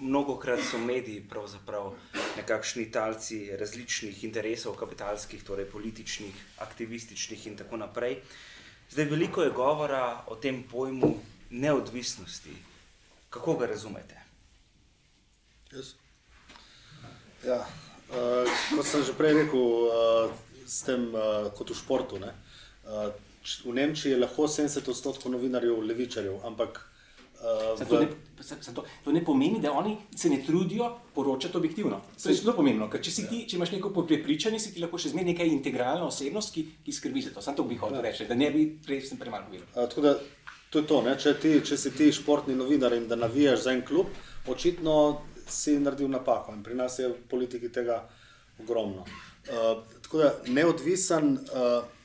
mnogokrat so mediji pravzaprav nekakšni talci različnih interesov, kapitalskih, torej političnih, aktivističnih in tako naprej. Zdaj, veliko je govora o tem pojmu neodvisnosti. Kako ga razumete? Yes. Ja, uh, kot sem že prej rekel, uh, s tem uh, kot v športu. Ne? Uh, v Nemčiji je lahko 70 odstotkov novinarjev levičarjev, ampak Uh, to, ne, to, to ne pomeni, da oni se ne trudijo poročati objektivno. To je zelo pomembno, ker če, ti, če imaš neko prepričanje, si ti lahko še zmeraj neka integralna osebnost, ki, ki skrbi za to. Sam to bi hotel reči, da ne bi prej sem premalo. Uh, to je to, če, ti, če si ti športni novinar in da navijaš za en klub, očitno si naredil napako in pri nas je v politiki tega ogromno. Uh, tako da neodvisen. Uh,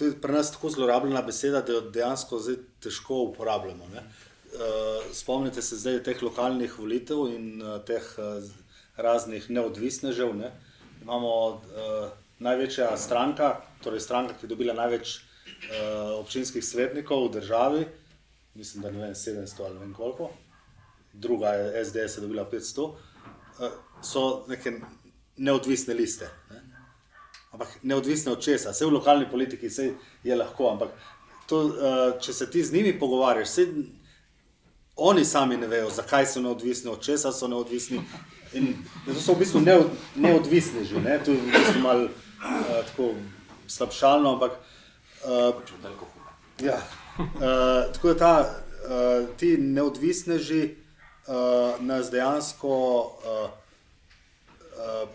To je pri nas tako zlorabljena beseda, da jo dejansko zdaj težko uporabljamo. Eh, spomnite se zdaj teh lokalnih volitev in eh, teh eh, raznih neodvisnežev. Ne? Imamo uh, največja stranka, torej stranka, ki je dobila največ uh, občinskih svetnikov v državi, mislim, da ne vem, 700 ali vem koliko, druga je SDS, je dobila 500, uh, so neke neodvisne liste. Ne? Ampak neodvisne od česa, vse v lokalni politiki je lahko, ampak to, uh, če se ti z njimi pogovarjaš, se oni sami ne vejo, zakaj so neodvisni, od česa so neodvisni. In to so v bistvu neodvisni že, ne? to je v bistvu malo uh, tako slabšalno, ampak. Uh, ja, uh, tako da ta, uh, ti neodvisneži uh, nas dejansko uh, uh,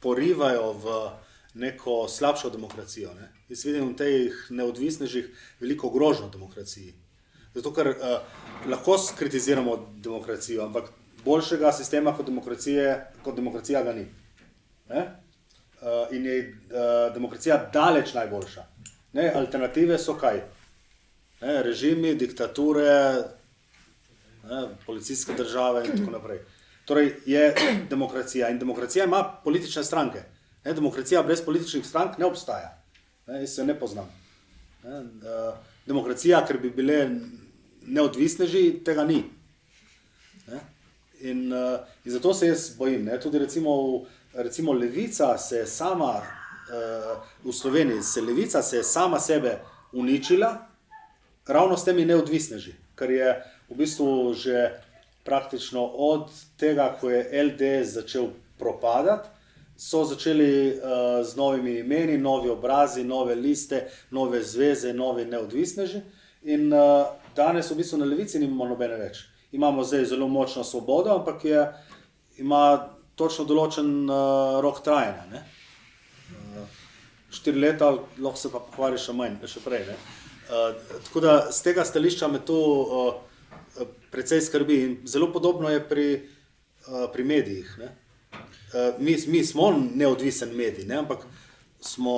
porivajo v neko slabšo demokracijo. Ne? Jaz vidim v teh neodvisnežih veliko grožnjo demokraciji. Zato, ker uh, lahko kritiziramo demokracijo, ampak boljšega sistema kot, kot demokracija ga ni. Uh, in je uh, demokracija daleč najboljša. Ne? Alternative so kaj? Ne? Režimi, diktature, ne? policijske države in tako naprej. Torej je demokracija in demokracija ima politične stranke. Ne, demokracija brez političnih strank ne obstaja. Ne, jaz se ne poznam. Ne, uh, demokracija, ker bi bile neodvisne, že tega ni. Ne, in, uh, in zato se jaz bojim. Ne, tudi recimo, recimo Levica se je sama uh, v Sloveniji, se Levica se je sama sebe uničila, ravno s temi neodvisneži, kar je v bistvu že praktično od tega, ko je LD začel propadati so začeli uh, z novimi imeni, novi obrazi, nove liste, nove zveze, nove neodvisneži. In uh, danes v bistvu na levici nimamo nobene več. Imamo zdaj zelo močno svobodo, ampak je, ima točno določen uh, rok trajanja. Uh, štiri leta, lahko se pa pohvali še manj, še prej. Uh, tako da z tega stališča me to uh, precej skrbi. In zelo podobno je pri, uh, pri medijih. Ne? Uh, mi, mi smo neodvisen medij, ne? ampak smo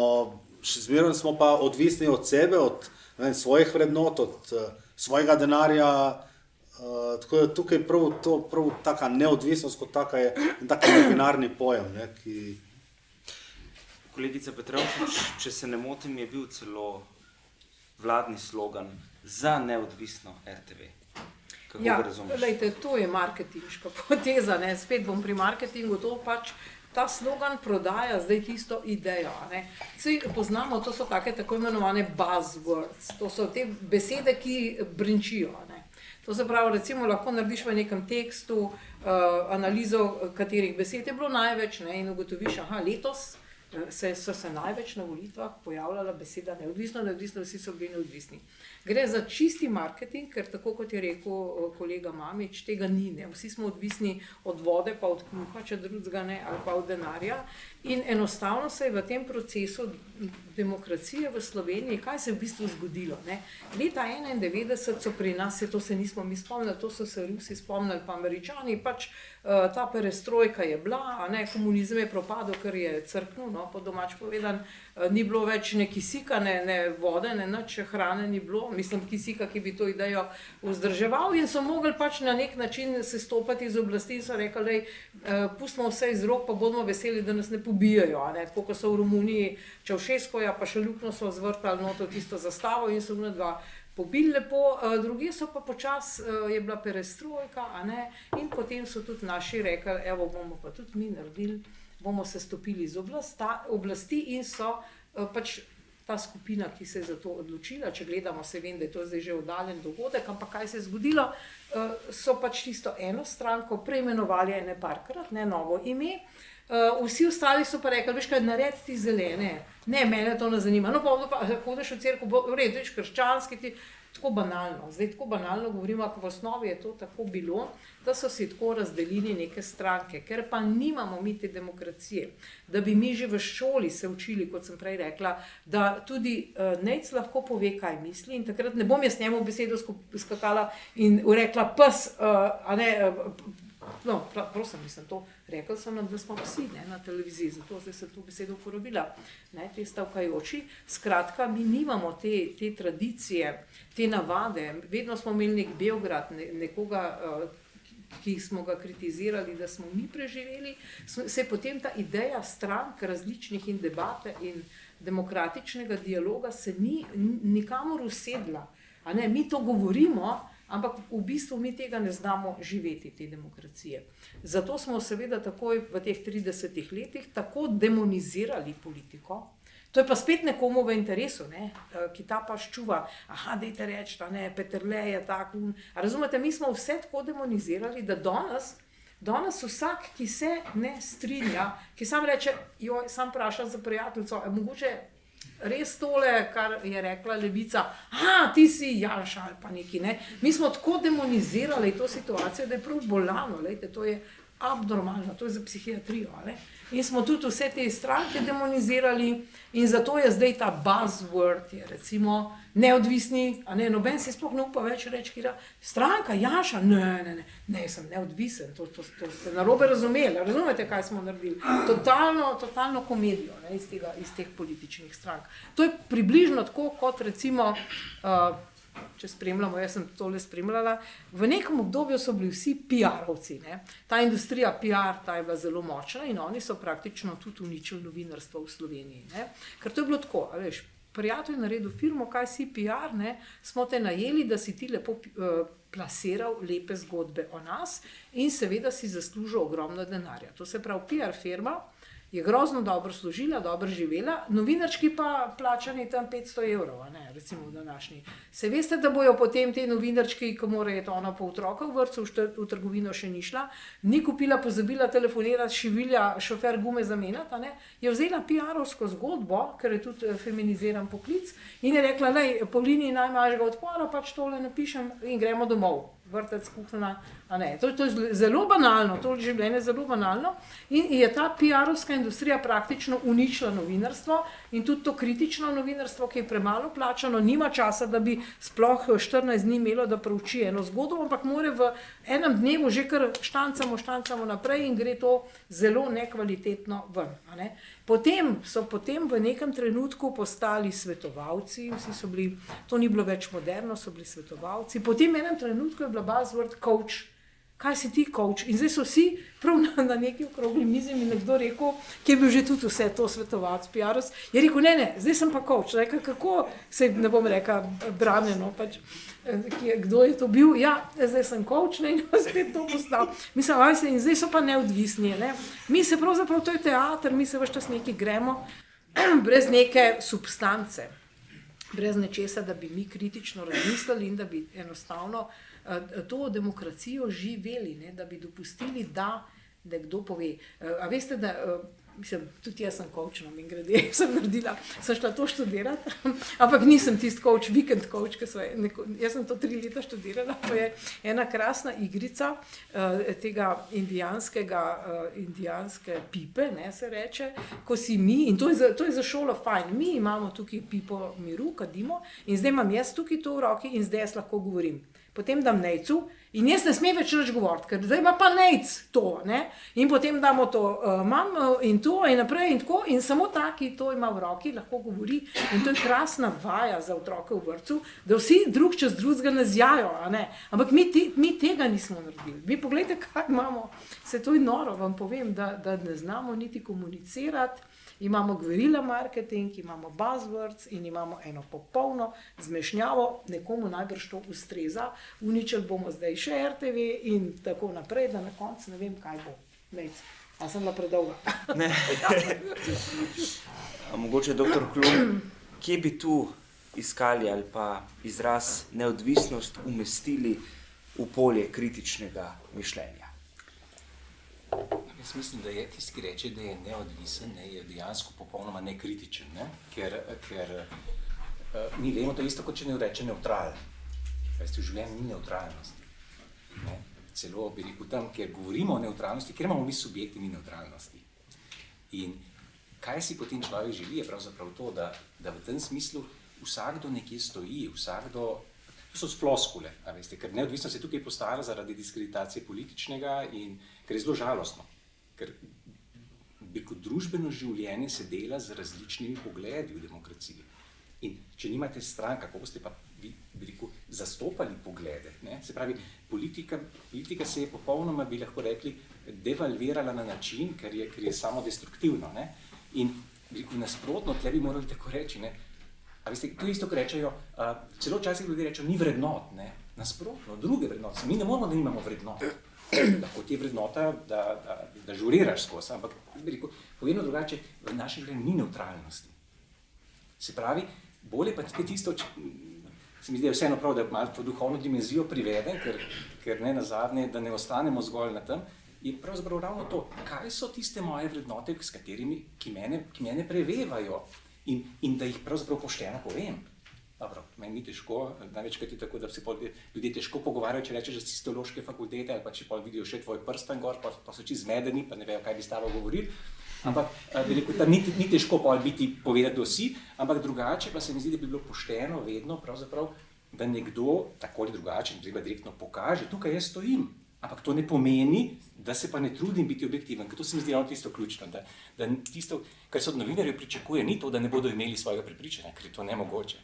še zmeraj smo pa odvisni od sebe, od vem, svojih vrednot, od uh, svojega denarja. Uh, tako da tukaj prav, to, prav taka neodvisnost, kot taka je tako binarni pojem. Ne, ki... Kolegica Petrovčič, če se ne motim, je bil celo vladni slogan za neodvisno RTV. Ja, lejte, to je marketinška poteza. Ne? Spet bom pri marketingu to pač. Ta slogan prodaja zdaj tisto idejo. Vsi poznamo, to so take, tako imenovane buzzwords, to so te besede, ki brinčijo. Ne? To se pravi, recimo, lahko narediš v nekem tekstu uh, analizo, katerih besed je bilo največ ne? in ugotoviš, da letos se, so se največ na volitvah pojavljala beseda neodvisno, neodvisno, vsi so bili neodvisni. Gre za čisti marketing, ker tako kot je rekel eh, kolega Mamič, tega ni. Ne. Vsi smo odvisni od vode, pa od kruha, če drugega ne, ali pa od denarja. In enostavno se je v tem procesu demokracije v Sloveniji, kaj se je v bistvu zgodilo. Ne? Leta 91 so pri nas, se to se nismo mi spomnili, to so se Rusi spomnili, pa Američani. Pač, uh, ta perestrojka je bila, ne? komunizem je propadel, ker je crknil, no, po domač povedan. Uh, ni bilo več ne kisika, ne, ne vode, ne nič hrane, ni bilo, mislim, kisika, ki bi to idejo vzdrževal. In so mogli pač na nek način se stopiti iz oblasti in so rekli, uh, pustimo vse iz rok, pa bomo veseli, da nas ne pobijajo. Ne? Tako kot so v Romuniji, če v Šeskoja, pa še ljubno so zvrtali noto tisto zastavo in so v dva. Pobili lepo, uh, drugi so pa počasi, uh, je bila perestrojka, in potem so tudi naši rekli, evo bomo pa tudi mi naredili, bomo se stopili iz oblasta, oblasti in so uh, pač ta skupina, ki se je za to odločila. Če gledamo, se vem, da je to zdaj že oddaljen dogodek, ampak kaj se je zgodilo, so pač tisto eno stranko preimenovali ene parkrat, ne novo ime. Uh, vsi ostali so pa rekli, veš kaj, naredi ti zelene. Ne, mene to ne zanima. No, pa pa hodiš v crkvu, v redu, veš, krščanski ti. Tako banalno, zdaj tako banalno govorimo, ampak v osnovi je to tako bilo, da so si tako razdelili neke stranke, ker pa nimamo mi te demokracije. Da bi mi že v šoli se učili, kot sem prej rekla, da tudi uh, Nec lahko pove, kaj misli. In takrat ne bom jaz njemu besedo skakala in rekla, pes, uh, a ne. Uh, No, prosim, mislim to. Rekl sem, da smo vsi ne, na televiziji, zato sem to besedo uporabila, ne, te stavkajoči. Skratka, mi nimamo te, te tradicije, te navade. Vedno smo imeli nek Beograd, ne, nekoga, uh, ki smo ga kritizirali, da smo mi preživeli. Se je potem ta ideja strank različnih in debate in demokratičnega dialoga se ni nikamor usedla. Mi to govorimo. Ampak v bistvu mi tega ne znamo živeti, te demokracije. Zato smo seveda takoj v teh 30 letih tako demonizirali politiko. To je pa spet nekomu v interesu, ne? Eh, ki ta pač čuva, ah, da je reč, da je Petrle je tako. Razumete, mi smo vse tako demonizirali, da danes, danes vsak, ki se ne strinja, ki sam reče, jo sam vpraša za prijateljico, mogoče res tole, kar je rekla Levica, da ti si Janša ali pa neki. Ne? Mi smo tako demonizirali to situacijo, da je prav bolano, lejte, to je abnormalno, to je za psihiatrijo. In smo tudi vse te stranke demonizirali, in zato je zdaj ta buzzword, je recimo neodvisni, ne noben si sploh ne upa več reči, da je stranka, jaša, ne, ne, ne, ne, sem neodvisen, to, to, to ste narobe razumeli, razumete, kaj smo naredili. Totalno, totalno komedijo ne, iz, tega, iz teh političnih strank. To je približno tako, kot recimo. Uh, Če spremljamo, jaz sem tole spremljala. V nekem obdobju so bili vsi PR-ovci. Ta industrija PR ta je bila zelo močna in oni so praktično tudi uničili novinarstvo v Sloveniji. Ne? Ker to je bilo tako, veš, prijatelj je naredil firmo, kaj si PR, ne, smo te najeli, da si ti lepo uh, plasiral lepe zgodbe o nas in seveda si zaslužil ogromno denarja. To se pravi, PR firma je grozno dobro služila, dobro živela, novinarčki pa plačani tam 500 evrov, ne, recimo v današnji. Se veste, da bojo potem te novinarčki, ko morajo to ona po otroka v vrtu, v, v trgovino še ni šla, ni kupila, pozabila telefonirati, šivilja, šofer gume zamenjati, je vzela PR-ovsko zgodbo, ker je tudi eh, feminiziran poklic in je rekla, da po liniji najmanjšega odpora pač tole napišem in gremo domov vrtec, kuhna. To, to je zelo banalno, to življenje je zelo banalno. In je ta PR-ovska industrija praktično uničila novinarstvo in tudi to kritično novinarstvo, ki je premalo plačano, nima časa, da bi sploh 14 dni imelo, da prouči eno zgodbo, ampak more v enem dnevu že kar štancamo, štancamo naprej in gre to zelo nekvalitetno ven. Ne? Potem so potem v nekem trenutku postali svetovalci, vsi so bili, to ni bilo več moderno, so bili svetovalci. Potem v enem trenutku je bila buzzword coach. Kaj si ti, coach? In zdaj so vsi prav na, na neki okrogli mizi in nekdo rekel, ki je bil že tudi vse to svetovalec, PR-os, je rekel, ne, ne, zdaj sem pa coach. Rekel, kako se ne bom rekel, branjeno. Pač. Je, kdo je to bil? Ja, zdaj sem coach ne, in spet to postal. Mislim, se, in zdaj so pa neodvisni. Ne. Mi se pravzaprav, to je teater, mi se vse čas neki gremo, brez neke substance, brez nečesa, da bi mi kritično razmislili in da bi enostavno uh, to demokracijo živeli, ne, da bi dopustili, da, da kdo pove. A veste, da. Mislim, tudi jaz sem kočna, in grede, sem naredila, sem šla to študirati, ampak nisem tisti koč, vikend koč, ki so neko, jaz sem to tri leta študirala. To je ena krasna igrica tega indijanskega, indijanske pipe, ne se reče, ko si mi, in to je, za, to je za šolo fajn, mi imamo tukaj pipo miru, kadimo, in zdaj imam jaz tukaj to v roki in zdaj jaz lahko govorim. Potem dam nejcu In jaz ne smem več več govoriti, ker zdaj ima pa nec to. Ne? In potem damo to, uh, imam uh, in to, in naprej, in tako. In samo taki to ima v roki, lahko govori. In to je krasna vaja za otroke v vrtu, da vsi drug čez drugega ne zjajo. Ne? Ampak mi, te, mi tega nismo naredili. Vi pogledajte, kaj imamo. Se to je noro, vam povem, da, da ne znamo niti komunicirati imamo gverila marketing, imamo buzzwords in imamo eno popolno zmešnjavo, nekomu najbrž to ustreza, uničili bomo zdaj še RTV in tako naprej, da na koncu ne vem, kaj bo. Nec. A sem bila predolga. Mogoče, doktor Klum, kje bi tu iskali ali pa izraz neodvisnost umestili v polje kritičnega mišljenja? Jaz mislim, da je tisti, ki reče, da je neodvisen, ne, je dejansko popolnoma nekritičen. Ne? Ker, ker uh, mi vemo, da je isto, kot če ne reče neutralen. Veste, v življenju ni neutralnosti. Ne? Celo bi rekel tam, kjer govorimo o neutralnosti, ker imamo mi subjekti, ni neutralnosti. In kaj si potem človek želi, je pravzaprav to, da, da v tem smislu vsakdo nekje stoji, vsakdo. To so floskule, veste, ker neodvisnost je tukaj postala zaradi diskreditacije političnega in ker je zelo žalostno. Ker kot družbeno življenje se dela z različnimi pogledi v demokraciji. In če nimate stran, kako boste pa vi rekel, zastopali poglede? Ne? Se pravi, politika, politika se je popolnoma, bi lahko rekli, devalvirala na način, ker je, ker je samo destruktivno. Ne? In rekel, nasprotno, tle bi morali tako reči. Ne? A veste, to isto, kar rečejo, uh, celo včasih ljudje rečejo, ni vrednot, ne? nasprotno, druge vrednote. Mi ne moramo, da nimamo vrednot lahko ti je vrednota, da, da, da žuriraš skozi. Ampak, povedano drugače, v našem življenju ni neutralnosti. Se pravi, bolje pa je tisto, če, se mi zdi vseeno prav, da malo to duhovno dimenzijo privedem, ker, ker ne na zadnje, da ne ostanemo zgolj na tem. Je pravzaprav ravno to, kaj so tiste moje vrednote, s katerimi, ki mene, ki mene prevevajo in, in da jih pravzaprav pošteno povem. Dobro, meni ni težko, največkrat je tako, da se ljudje težko pogovarjajo, če rečeš, da si iz teološke fakultete ali pa če pa vidijo še tvoj prsten gor, pa, pa so čisto zmedeni, pa ne vejo, kaj bi stalo govorili. Ampak rekel, tam ni, ni težko biti povedati, kdo si, ampak drugače pa se mi zdi, da bi bilo pošteno vedno, da nekdo tako ali drugače, ne treba direktno pokaže, tukaj jaz stojim. Ampak to ne pomeni, da se pa ne trudim biti objektiven, ker to se mi zdi ravno tisto ključno. Da, da tisto, kar se od novinarjev pričakuje, ni to, da ne bodo imeli svojega prepričanja, ker je to nemogoče.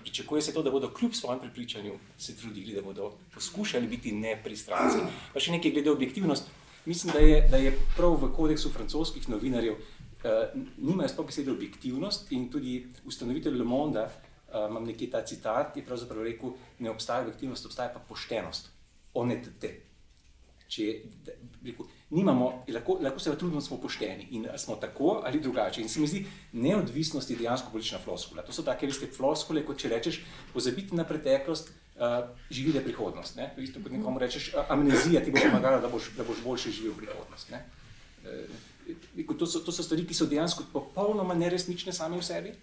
Pričakuje se to, da bodo kljub svojem prepričanju se trudili, da bodo poskušali biti nepristranski. Pa še nekaj glede objektivnosti. Mislim, da je, da je prav v kodeksu francoskih novinarjev, uh, nimajo sploh besede objektivnost in tudi ustanovitelj Le Monde, uh, imam nekje ta citat, je pravzaprav rekel, ne obstaja objektivnost, obstaja pa poštenost. Onetete. Če rekel, nimamo, lahko, lahko se trudimo, da smo pošteni in smo tako ali drugače. In se mi zdi, neodvisnost je dejansko politična floskula. To so take vrste floskule, kot če rečeš, pozabiti na preteklost, uh, živi le prihodnost. Ne? Isto kot nekomu rečeš, amnezija ti bo pomagala, da boš, da boš boljše živel prihodnost. Ne? Uh, to, so, to so stvari, ki so dejansko popolnoma neresnične same v sebi,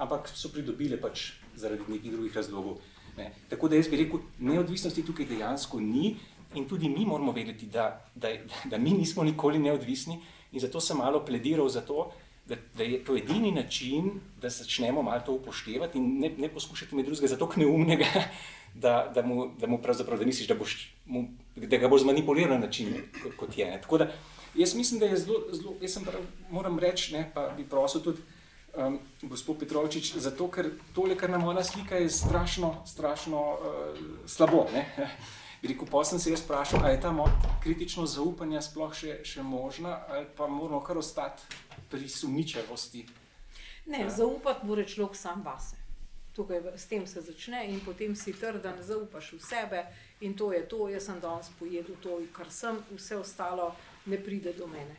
ampak so pridobile pač zaradi nekih drugih razlogov. Ne? Tako da jaz bi rekel, neodvisnosti tukaj dejansko ni in tudi mi moramo vedeti, da, da, da mi nismo nikoli neodvisni in zato sem malo plediral za to, da, da je to edini način, da začnemo malo to upoštevati in ne, ne poskušati med drugega zato neumnega, da, da, mu, da mu pravzaprav da misliš, da, boš, mu, da ga boš zmanipuliral na način, kot, kot je. Ne. Tako da jaz mislim, da je zelo, zelo jaz prav, moram reči, ne, pa bi prosil tudi um, gospod Petrovčič, zato ker tole, kar nam ona slika, je strašno, strašno uh, slabo. Ne. Rekel, pa sem se jaz vprašal, ali je ta kritično zaupanje sploh še, še možna, ali pa moramo kar ostati pri sumničavosti. Ne, zaupati mora človek sam vase tukaj s tem se začne in potem si trden, zaupaš v sebe in to je to, jaz sem danes pojedel to, kar sem, vse ostalo ne pride do mene.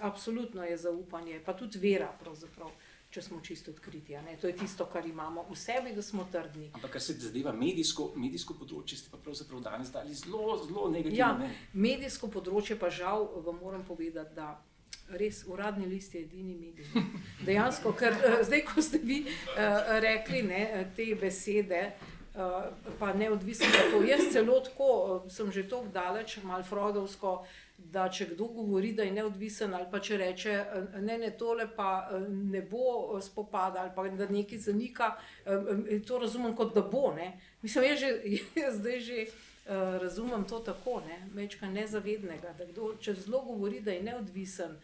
Absolutno je zaupanje, pa tudi vera, pravzaprav. Če smo čisto odkriti, ne? to je tisto, kar imamo v sebi, da smo trdni. Ampak, kar se zadeva medijsko, medijsko področje, ste pa pravzaprav danes dali zelo, zelo negativno. Ja, medijsko področje, pa žal vam moram povedati, da res uradni list je edini medij. Dejansko, ker uh, zdaj, ko ste vi uh, rekli ne, te besede, uh, pa neodvisno od tega, jaz celo tako uh, sem že tako daleč, malo frodovsko. Da, če kdo govori, da je neodvisen, ali pa če reče, ne, ne, tole pa ne bo spopada, ali pa da nekaj zanika, to razumem kot da bo. Ne. Mislim, jaz, že, jaz zdaj že razumem to tako, ne, mečka nezavednega, da kdo, če zelo govori, da je neodvisen,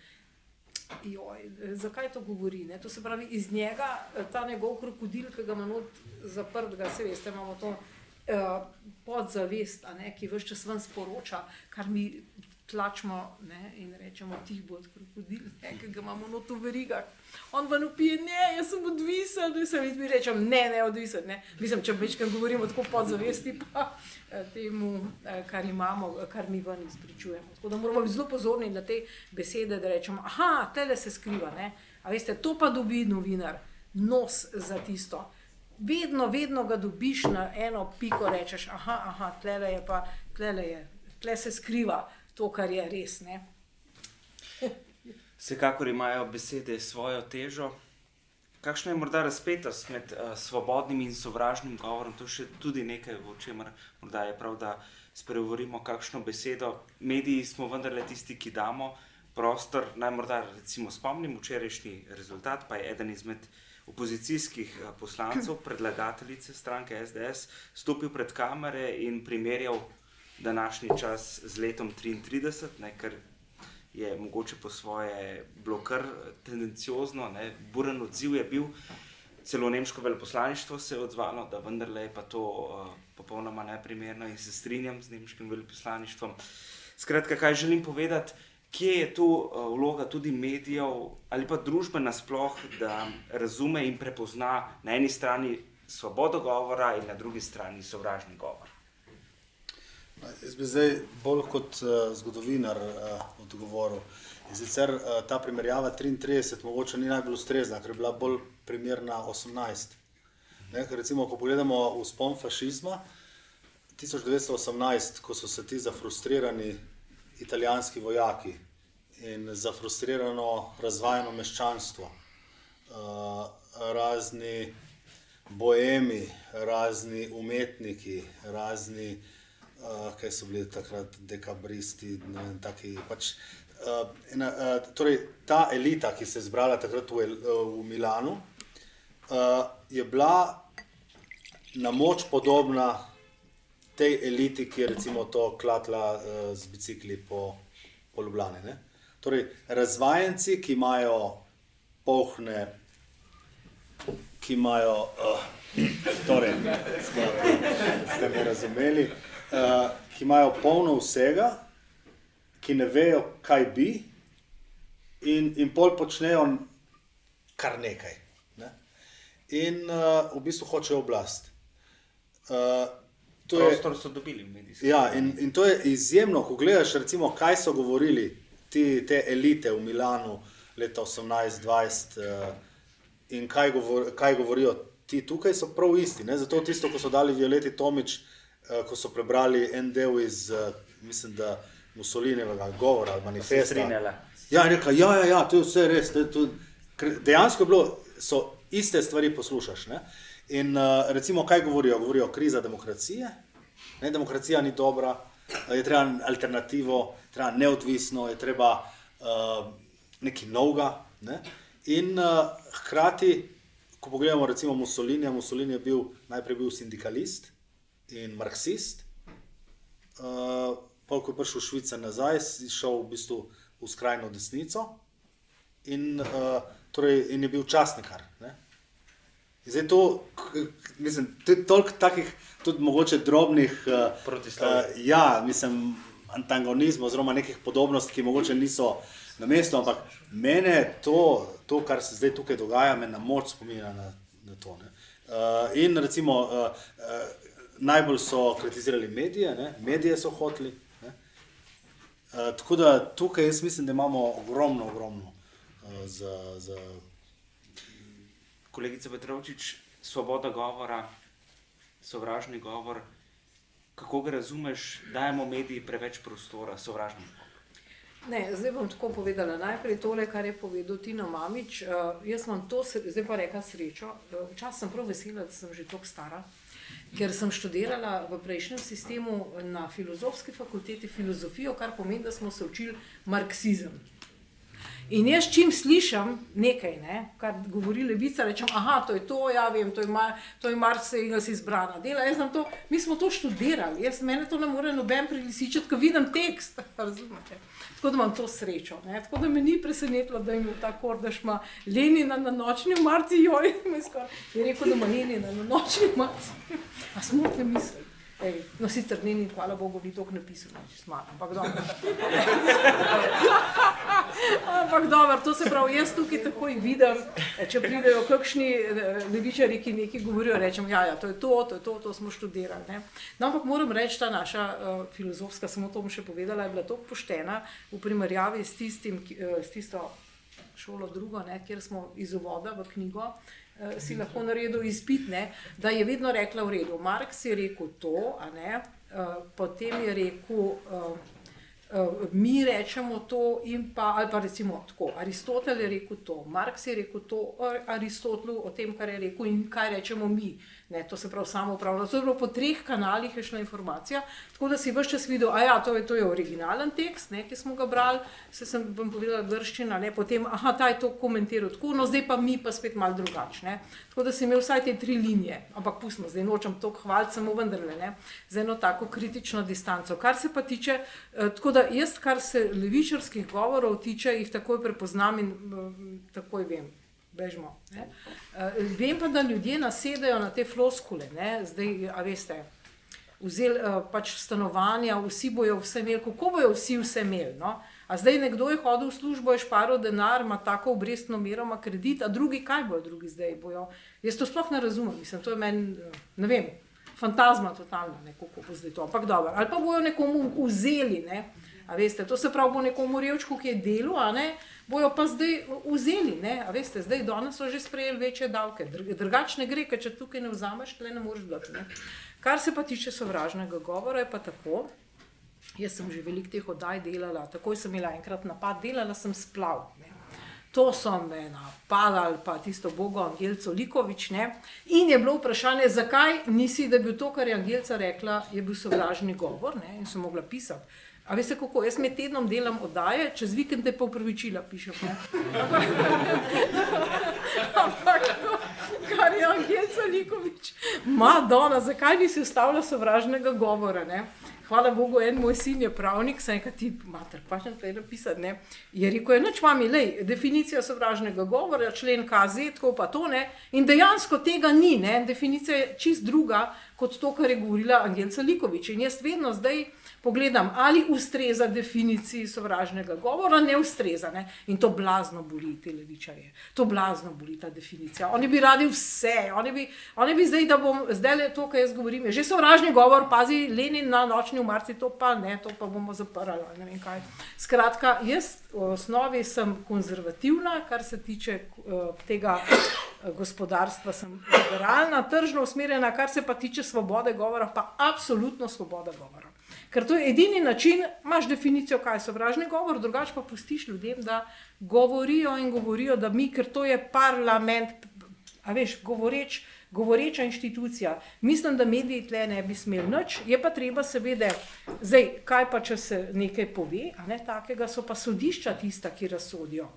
Joj, zakaj to govori? Ne? To se pravi, iz njega ta njegov krokodil, ki ga imamo zaprt, ga se veste, imamo to uh, podzavest, ne, ki vse čas vam sporoča, kar mi tlačimo ne, in rečemo, ti bo krokodil, ki ga imamo noto v verigah. On vam upije, ne, jaz sem odvisen, da sem jim rečem, ne, ne, odvisen. Ne. Mislim, če večkrat govorimo tako podzavesti, pa eh, temu, eh, kar imamo, kar mi ven izpričujemo. Tako da moramo biti zelo pozorni na te besede, da rečemo, aha, tele se skriva. Ne. A veste, to pa dobi novinar, nos za tisto. Vedno, vedno ga dobiš na eno piko, rečeš, aha, aha, tle je pa, tle je, tle se skriva to, kar je res. Vsekakor imajo besede svojo težo. Kakšna je morda razpetost med uh, svobodnim in sovražnim govorom? To je tudi nekaj, o čemer je prav, da spregovorimo, kakšno besedo. Mediji smo vendarle tisti, ki damo prostor. Naj morda recimo spomnim včerajšnji rezultat, pa je eden izmed opozicijskih eh, poslancev, predlagateljice stranke SDS, stopil pred kamere in primerjal današnji čas z letom 33, ne, ker je mogoče po svoje bilo kar tendenciozno, ne, buren odziv je bil. Celo nemško veleposlaništvo se je odzvalo, da vendarle je pa to uh, popolnoma neprimerno in se strinjam z nemškim veleposlaništvom. Skratka, kaj želim povedati, kje je tu uh, vloga tudi medijev ali pa družbe nasploh, da razume in prepozna na eni strani svobodo govora in na drugi strani sovražni govor. Jaz bi zdaj bolj kot uh, zgodovinar uh, odgovoril. Sicer uh, ta primerjava 33 mogoče ni najbolj ustrezna, ker je bila bolj primerna 18. Ne, recimo, ko pogledamo v spon fašizma, 1918, ko so se ti zafrustrirani italijanski vojaki in zafrustrirano razvajeno meščanstvo, uh, razni boemi, razni umetniki, razni uh, kaj so bili takrat dekabristi, ne vem, taki, pač uh, ena, uh, torej, ta elita, ki se je zbrala takrat v, v Milanu, uh, je bila na moč podobna tej eliti, ki je recimo to klatla uh, z bicikli po, po Ljubljani. Ne? Torej, razvajenci, ki imajo pohne, ki imajo, uh, torej, ste me razumeli, uh, ki imajo polno vsega, ki ne vejo, kaj bi, in, in pol počnejo kar nekaj. Ne? In uh, v bistvu hočejo oblast. Uh, to Prostor je, so dobili v medijih. Ja, in, in to je izjemno, ko gledaš, recimo, kaj so govorili ti, te elite v Milanu leta 18-20 uh, in kaj, govor, kaj govorijo ti tukaj, so prav isti. Ne? Zato tisto, ko so dali Violeti Tomič, ko so prebrali en del iz, uh, mislim, da. Mussolinijevega govora ali manifesta. Ja, rekla, ja, ja, ja, to je vse res. To je, to, dejansko je bilo, so iste stvari poslušaš. Ne? In uh, recimo, kaj govorijo? Govorijo o krizi demokracije. Ne, demokracija ni dobra, je treba alternativo, treba neodvisno, je treba uh, nekaj novega. Ne? In uh, hkrati, ko pogledamo recimo Mussolinija, Mussolini je bil najprej bil sindikalist in marksist. Uh, pa ko je prišel v Švico nazaj, je šel v bistvu v skrajno desnico in, uh, torej, in je bil časnikar. Ne? Zdaj to, mislim, to je toliko takih, tudi mogoče drobnih uh, protislovij. Uh, ja, mislim, antagonizmov, oziroma nekih podobnosti, ki mogoče niso na mestu, ampak mene to, to, kar se zdaj tukaj dogaja, me na moč spominja na, na to. Uh, in recimo, uh, uh, najbolj so kritizirali medije, ne? medije so hoteli. Eh, tako da tukaj jaz mislim, da imamo ogromno, ogromno uh, za, za. Kolegica Petrovčič, svoboda govora, sovražni govor. Kako ga razumeš, dajemo mediji preveč prostora, sovražni? Ne, zdaj bom tako povedala. Najprej tole, kar je povedal Tino Mamič. Uh, jaz imam to, zdaj pa reka srečo. Včasih sem prav vesela, da sem že tako stara. Ker sem študirala v prejšnjem sistemu na filozofski fakulteti filozofijo, kar pomeni, da smo se učili marksizem. In jaz, čim slišim nekaj, ne, kar govori levica, rečem, da je to, ja, vem, to je, mar, to je jaz izbrana dela. Jaz to, mi smo to študirali, jaz meni to ne more noben prilisičiti, ko vidim tekst. Razumete? Tako da imam to srečo. Ne. Tako da me ni presenetilo, da ima ta kordaš ima Lenina na nočni marci, joj, je rekel, da ima Lenina na nočni marci. A smo te mislili? Ej, no, sicer ne, in hvala Bogu, ni to napisal, če smo malo, ampak dobro. ampak dobro, to se pravi, jaz tukaj takoj vidim, če pridejo kakšni eh, levičari, ki nekaj govorijo, rečem, ja, ja, to je to, to je to, to smo študirali. Ne? No, ampak moram reči, ta naša uh, filozofska, samo to bom še povedala, je bila tako poštena v primerjavi s, tistim, uh, s tisto šolo drugo, ne, kjer smo iz uvoda v knjigo, uh, si lahko naredil izpit, ne, da je vedno rekla v redu. Marks je rekel to, ne, uh, potem je rekel, uh, uh, mi rečemo to, pa, ali pa recimo tako. Aristotel je rekel to, Marks je rekel to o Aristotelu, o tem, kar je rekel in kaj rečemo mi. Ne, to se pravi samo upravljalo. To je bilo po treh kanalih, je šla informacija. Tako da si vse čas videl, da ja, to, to je originalen tekst, ne, ki smo ga brali, se sem vam povedala grščina, ne, potem, aha, ta je to komentiral tako, no zdaj pa mi pa spet mal drugačne. Tako da si imel vsaj te tri linije, ampak pustimo, zdaj nočem to hvaliti, samo vendarle, ne, za eno tako kritično distanco. Kar se pa tiče, eh, tako da jaz, kar se levičarskih govorov tiče, jih takoj prepoznam in eh, takoj vem bežimo. Uh, vem pa, da ljudje nasedajo na te floskule. Ne? Zdaj, a veste, vzeli uh, pač stanovanja, vsi bojo vse imeli, kako bojo vsi vse imeli. No? A zdaj nekdo je hodil v službo, je šparil denar, ima tako obrestno mero, ima kredit, a drugi kaj bojo, drugi zdaj bojo. Jaz to sploh ne razumem, mislim, to je meni, ne vem, fantazma totalna, ne, kako bo zdaj to. Ampak dobro, ali pa bojo nekomu vzeli, ne? a veste, to se pravi, bo nekomu revčku, ki je delo, a ne bojo pa zdaj vzeli. Veste, zdaj so že sprejeli večje davke. Drugačne gre, ker če tukaj ne vzameš, tle ne moreš dati. Ne? Kar se pa tiče sovražnega govora, je pa tako. Jaz sem že veliko teh oddaj delala, takoj sem imela enkrat napad, delala sem splav. Ne? To so me napadali, pa tisto Bogo Angelco Likovič. Ne? In je bilo vprašanje, zakaj nisi, da bi to, kar je Angelca rekla, je bil sovražni govor ne? in so mogla pisati. A veste kako, jaz med tednom delam oddaje, čez vikende pa upravičila pišem. Ampak to, kar je Angel Salikovič, Madonna, zakaj nisi ustavila sovražnega govora? Ne? Hvala Bogu, en moj sin je pravnik, saj kaj ti, mater, pa še nekaj napisati, ne. Je rekel, je noč mami, lej, definicija sovražnega govora, člen KZ, tako pa to, ne. In dejansko tega ni, ne. Definicija je čist druga, kot to, kar je govorila Angelica Likovič. In jaz vedno zdaj pogledam, ali ustreza definiciji sovražnega govora, ne ustreza. Ne? In to blazno boli te levičarje, to blazno boli ta definicija. Oni bi radi vse, oni bi, oni bi zdaj, da bom zdaj le to, kar jaz govorim, je že sovražni govor, pazi, Lenin na nočni umarci, to pa ne, to pa bomo zaprli. Skratka, jaz v osnovi sem konzervativna, kar se tiče uh, tega. Eh, gospodarstva sem liberalna, tržno usmerjena, kar se pa tiče svobode govora, pa absolutno svoboda govora. Ker to je edini način, imaš definicijo, kaj je sovražni govor, drugače pa pustiš ljudem, da govorijo in govorijo, da mi, ker to je parlament, a veš, govoreč, govoreča inštitucija. Mislim, da mediji tle ne bi smeli nič, je pa treba seveda, zdaj, kaj pa če se nekaj pove, a ne takega, so pa sodišča tista, ki razsodijo.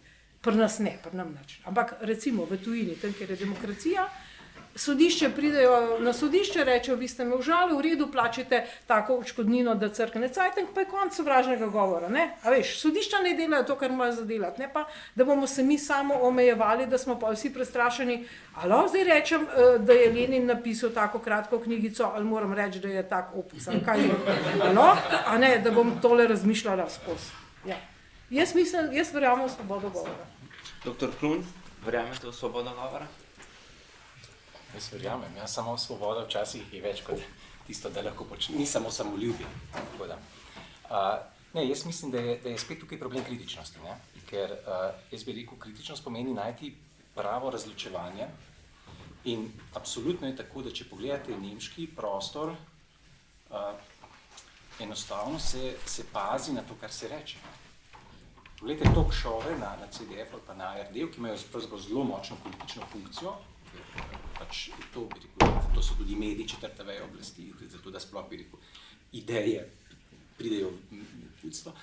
Pri nas ne, pri nam nič. Ampak recimo v tujini, tam, kjer je demokracija sodišče pridejo na sodišče, rečejo, vi ste me užali, v redu, plačite tako odškodnino, da crkne cajtek, pa je konc sovražnega govora. Ne? A veš, sodišča ne delajo to, kar morajo zadelati, ne pa, da bomo se mi samo omejevali, da smo pa vsi prestrašeni. Ali zdaj rečem, eh, da je Lenin napisal tako kratko knjigico, ali moram reči, da je tak opus, ali kaj je. No, a ne, da bom tole razmišljala skozi. Ja. Jaz mislim, jaz verjamem v svobodo govora. Doktor Klun, verjamete v svobodo govora? Jaz verjamem, ja, samo svoboda včasih je več kot tisto, da lahko počneš, ni samo samo ljubi. Ne, jaz mislim, da je, da je spet tukaj problem kritičnosti, ne? ker uh, jaz bi rekel, kritičnost pomeni najti pravo razločevanje in absolutno je tako, da če pogledate nemški prostor, uh, enostavno se, se pazi na to, kar se reče. Poglejte talk showe na, na CDF ali pa na RD, ki imajo zelo močno politično funkcijo, pač to, rekel, to so tudi mediji četrte veje oblasti, zato da sploh rekel, ideje pridejo v ljudstvo.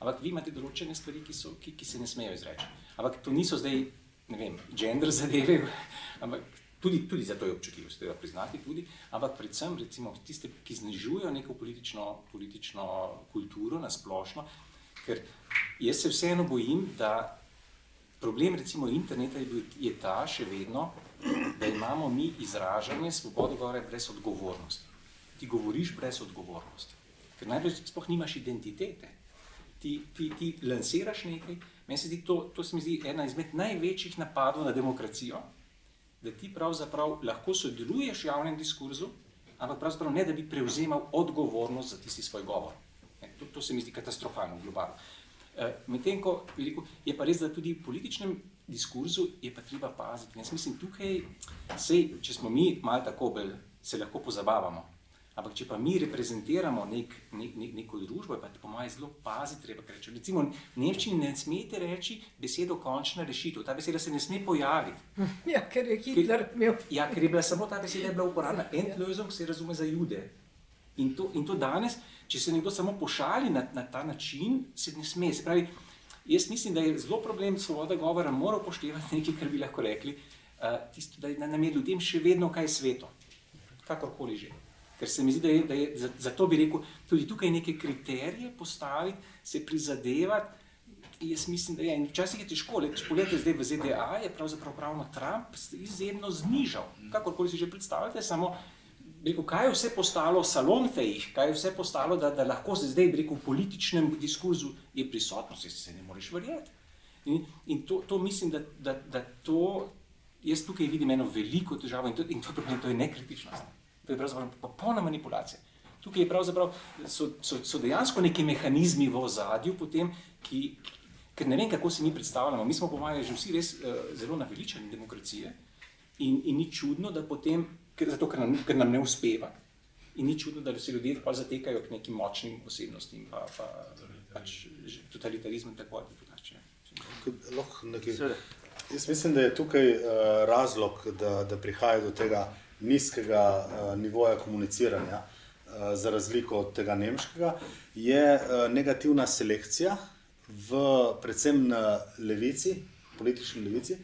Ampak vi imate določene stvari, ki, so, ki, ki se ne smejo izreči. Ampak to niso zdaj, ne vem, gender zadeve, ampak tudi, tudi za to je občutljivo, treba priznati tudi, ampak predvsem recimo tiste, ki znižujejo neko politično, politično kulturo na splošno, ker jaz se vseeno bojim, da problem recimo interneta je, bil, je ta še vedno, da imamo mi izražanje svobode govora brez odgovornosti. Ti govoriš brez odgovornosti, ker najprej sploh nimaš identitete. Ti, ti, ti lansiraš nekaj, meni se zdi to, to se mi zdi ena izmed največjih napadov na demokracijo, da ti pravzaprav lahko sodeluješ v javnem diskurzu, ampak pravzaprav ne, da bi prevzemal odgovornost za tisti svoj govor. To, to se mi zdi katastrofalno, globalno. E, Medtem ko je pa res, da tudi v političnem diskurzu je pa treba paziti. Jaz mislim, tukaj, sej, če smo mi malo tako bolj, se lahko pozabavamo. Ampak, če pa mi reprezentiramo nek, nek, nek, neko družbo, je pa po mojem zelo paziti treba reči. Recimo, v Nemčiji ne smete reči besedo končna rešitev. Ta beseda se ne sme pojaviti. Ja, ker je Hitler imel. Ja, ker je bila samo ta beseda bila uporabljena. Endlösung se razume za jude. In to, in to danes, če se nekdo samo pošali na, na ta način, se ne sme. Se pravi, Jaz mislim, da je zelo problem svoboda govora, mora upoštevati nekaj, kar bi lahko rekli, uh, tisto, da nam je ljudem še vedno kaj sveto, kakorkoli že. Ker se mi zdi, da je, da je zato bi rekel, tudi tukaj neke kriterije postaviti, se prizadevati. Jaz mislim, da je in včasih je težko, če pogledate zdaj v ZDA, je pravzaprav pravno Trump izjemno znižal. Kakorkoli si že predstavljate, samo rekel, kaj je vse postalo salon fejih, kaj je vse postalo, da, da lahko se zdaj rekel, v političnem diskurzu je prisotnost, se, se ne moreš verjeti. In, in to, to mislim, da, da, da to, jaz tukaj vidim eno veliko težavo in to, in to, problem, to je nekritičnost. To je pravzaprav popolna manipulacija. Tukaj je pravzaprav, so, so, so dejansko neki mehanizmi v ozadju, potem, ki, ker ne vem, kako si mi predstavljamo. Mi smo, po mojem, že vsi res uh, zelo naveličani demokracije in, in ni čudno, da potem zato, ker, nam, ker nam ne uspeva. In ni čudno, da se ljudje pa zatekajo k nekim močnim osebnostim, pa, pa pač totalitarizmu in tako naprej. Jaz mislim, da je tukaj uh, razlog, da, da prihaja do tega nizkega uh, nivoja komuniciranja. Uh, za razliko od tega nemškega, je negativna selekcija, v, predvsem na levici, politični levici.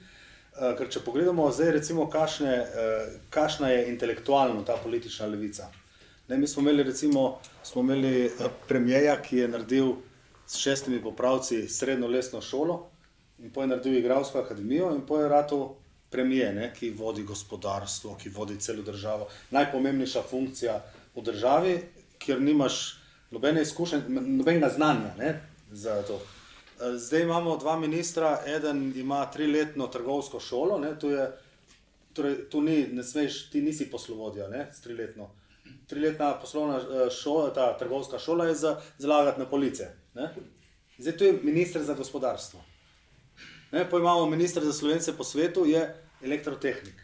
Ker če pogledamo zdaj, recimo, kašne, kašna je intelektualno ta politična levica. Ne, mi smo imeli, recimo, smo imeli premijeja, ki je naredil s šestimi popravci srednjo lesno šolo in poje naredil igralsko akademijo in poje ratu premije, ne, ki vodi gospodarstvo, ki vodi celo državo. Najpomembnejša funkcija v državi, kjer nimaš nobene izkušnje, nobenega znanja ne, za to. Zdaj imamo dva ministra, eden ima triletno trgovsko šolo, ne, tu, je, torej, tu ni, ne smeš, ti nisi poslovodja, ne, s triletno. Triletna poslovna šola, ta trgovska šola je za zlagati na police. Ne. Zdaj tu je minister za gospodarstvo. Ne, pa imamo ministr za slovence po svetu, je elektrotehnik.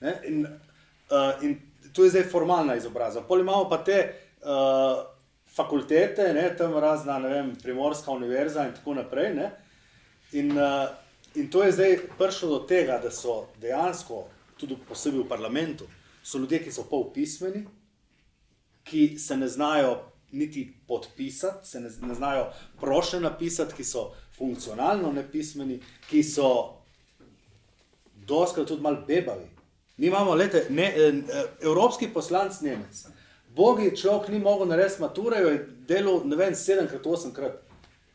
Ne, in, uh, in tu je zdaj formalna izobrazba. Pol imamo pa te uh, fakultete, ne, tam razna, ne vem, primorska univerza in tako naprej. Ne, in, uh, in to je zdaj prišlo do tega, da so dejansko, tudi posebej v parlamentu, so ljudje, ki so pol pismeni, ki se ne znajo niti podpisati, se ne, ne znajo prošle napisati, ki so funkcionalno nepismeni, ki so doskrat tudi malo bebavi. Mi imamo, lete, ne, evropski poslanc Nemec. Bogi človek ni mogel narediti mature, je delal, ne vem, sedemkrat, osemkrat.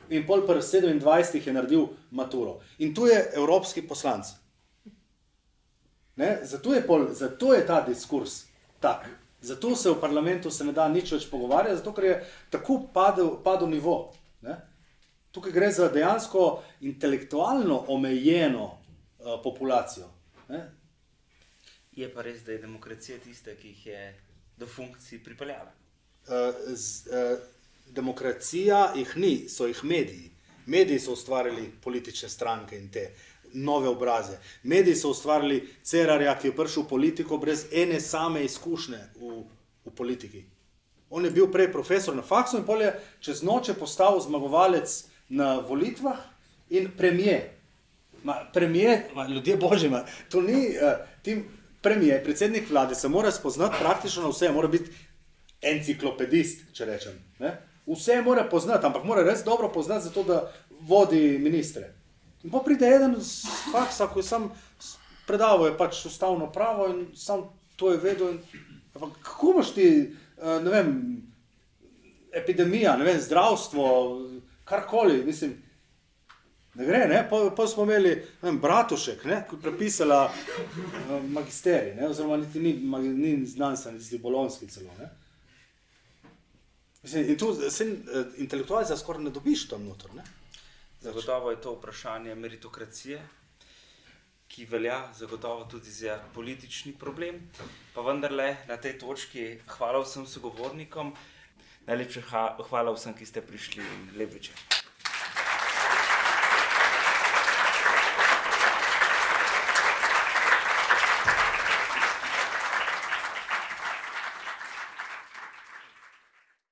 In pol pri 27 je naredil maturo. In tu je evropski poslanc. Ne? Zato, je pol, zato je ta diskurs tak. Zato se v parlamentu se ne da nič več pogovarjati, zato ker je tako padel, padel nivo. Ne? Tukaj gre za dejansko intelektualno omejeno uh, populacijo. Ne? Je pa res, da je demokracija tista, ki jih je do funkcij pripeljala. Uh, z, uh, demokracija jih ni, so jih mediji. Mediji so ustvarili politične stranke in te nove obraze. Mediji so ustvarili Cerarja, ki je prišel v politiko brez ene same izkušnje v, v politiki. On je bil prej profesor na faksu in polje čez noč postal zmagovalec na volitvah in premije. Ma, premije, ma, ljudje božji, ma, to ni uh, tim premije, predsednik vlade se mora spoznati praktično vse, mora biti enciklopedist, če rečem. Ne? Vse mora poznati, ampak mora res dobro poznati, zato da vodi ministre. In pa pride eden z faksa, ko je sam predaval, je pač ustavno pravo in sam to je vedel. In, ampak kako imaš ti, uh, ne vem, epidemija, ne vem, zdravstvo, karkoli, mislim. Ne gre, ne? Pa, pa smo imeli vem, Bratušek, ki je prepisala uh, magisterij, ne? oziroma niti ni, ni znanstven, niti bolonski celo. Ne? Mislim, in tu se uh, intelektualca skoraj ne dobiš tam noter. Ne? Zagotovo je to vprašanje meritokracije, ki velja zagotovo tudi za politični problem. Pa vendarle na tej točki hvala vsem sogovornikom, najlepša hvala vsem, ki ste prišli in lep večer.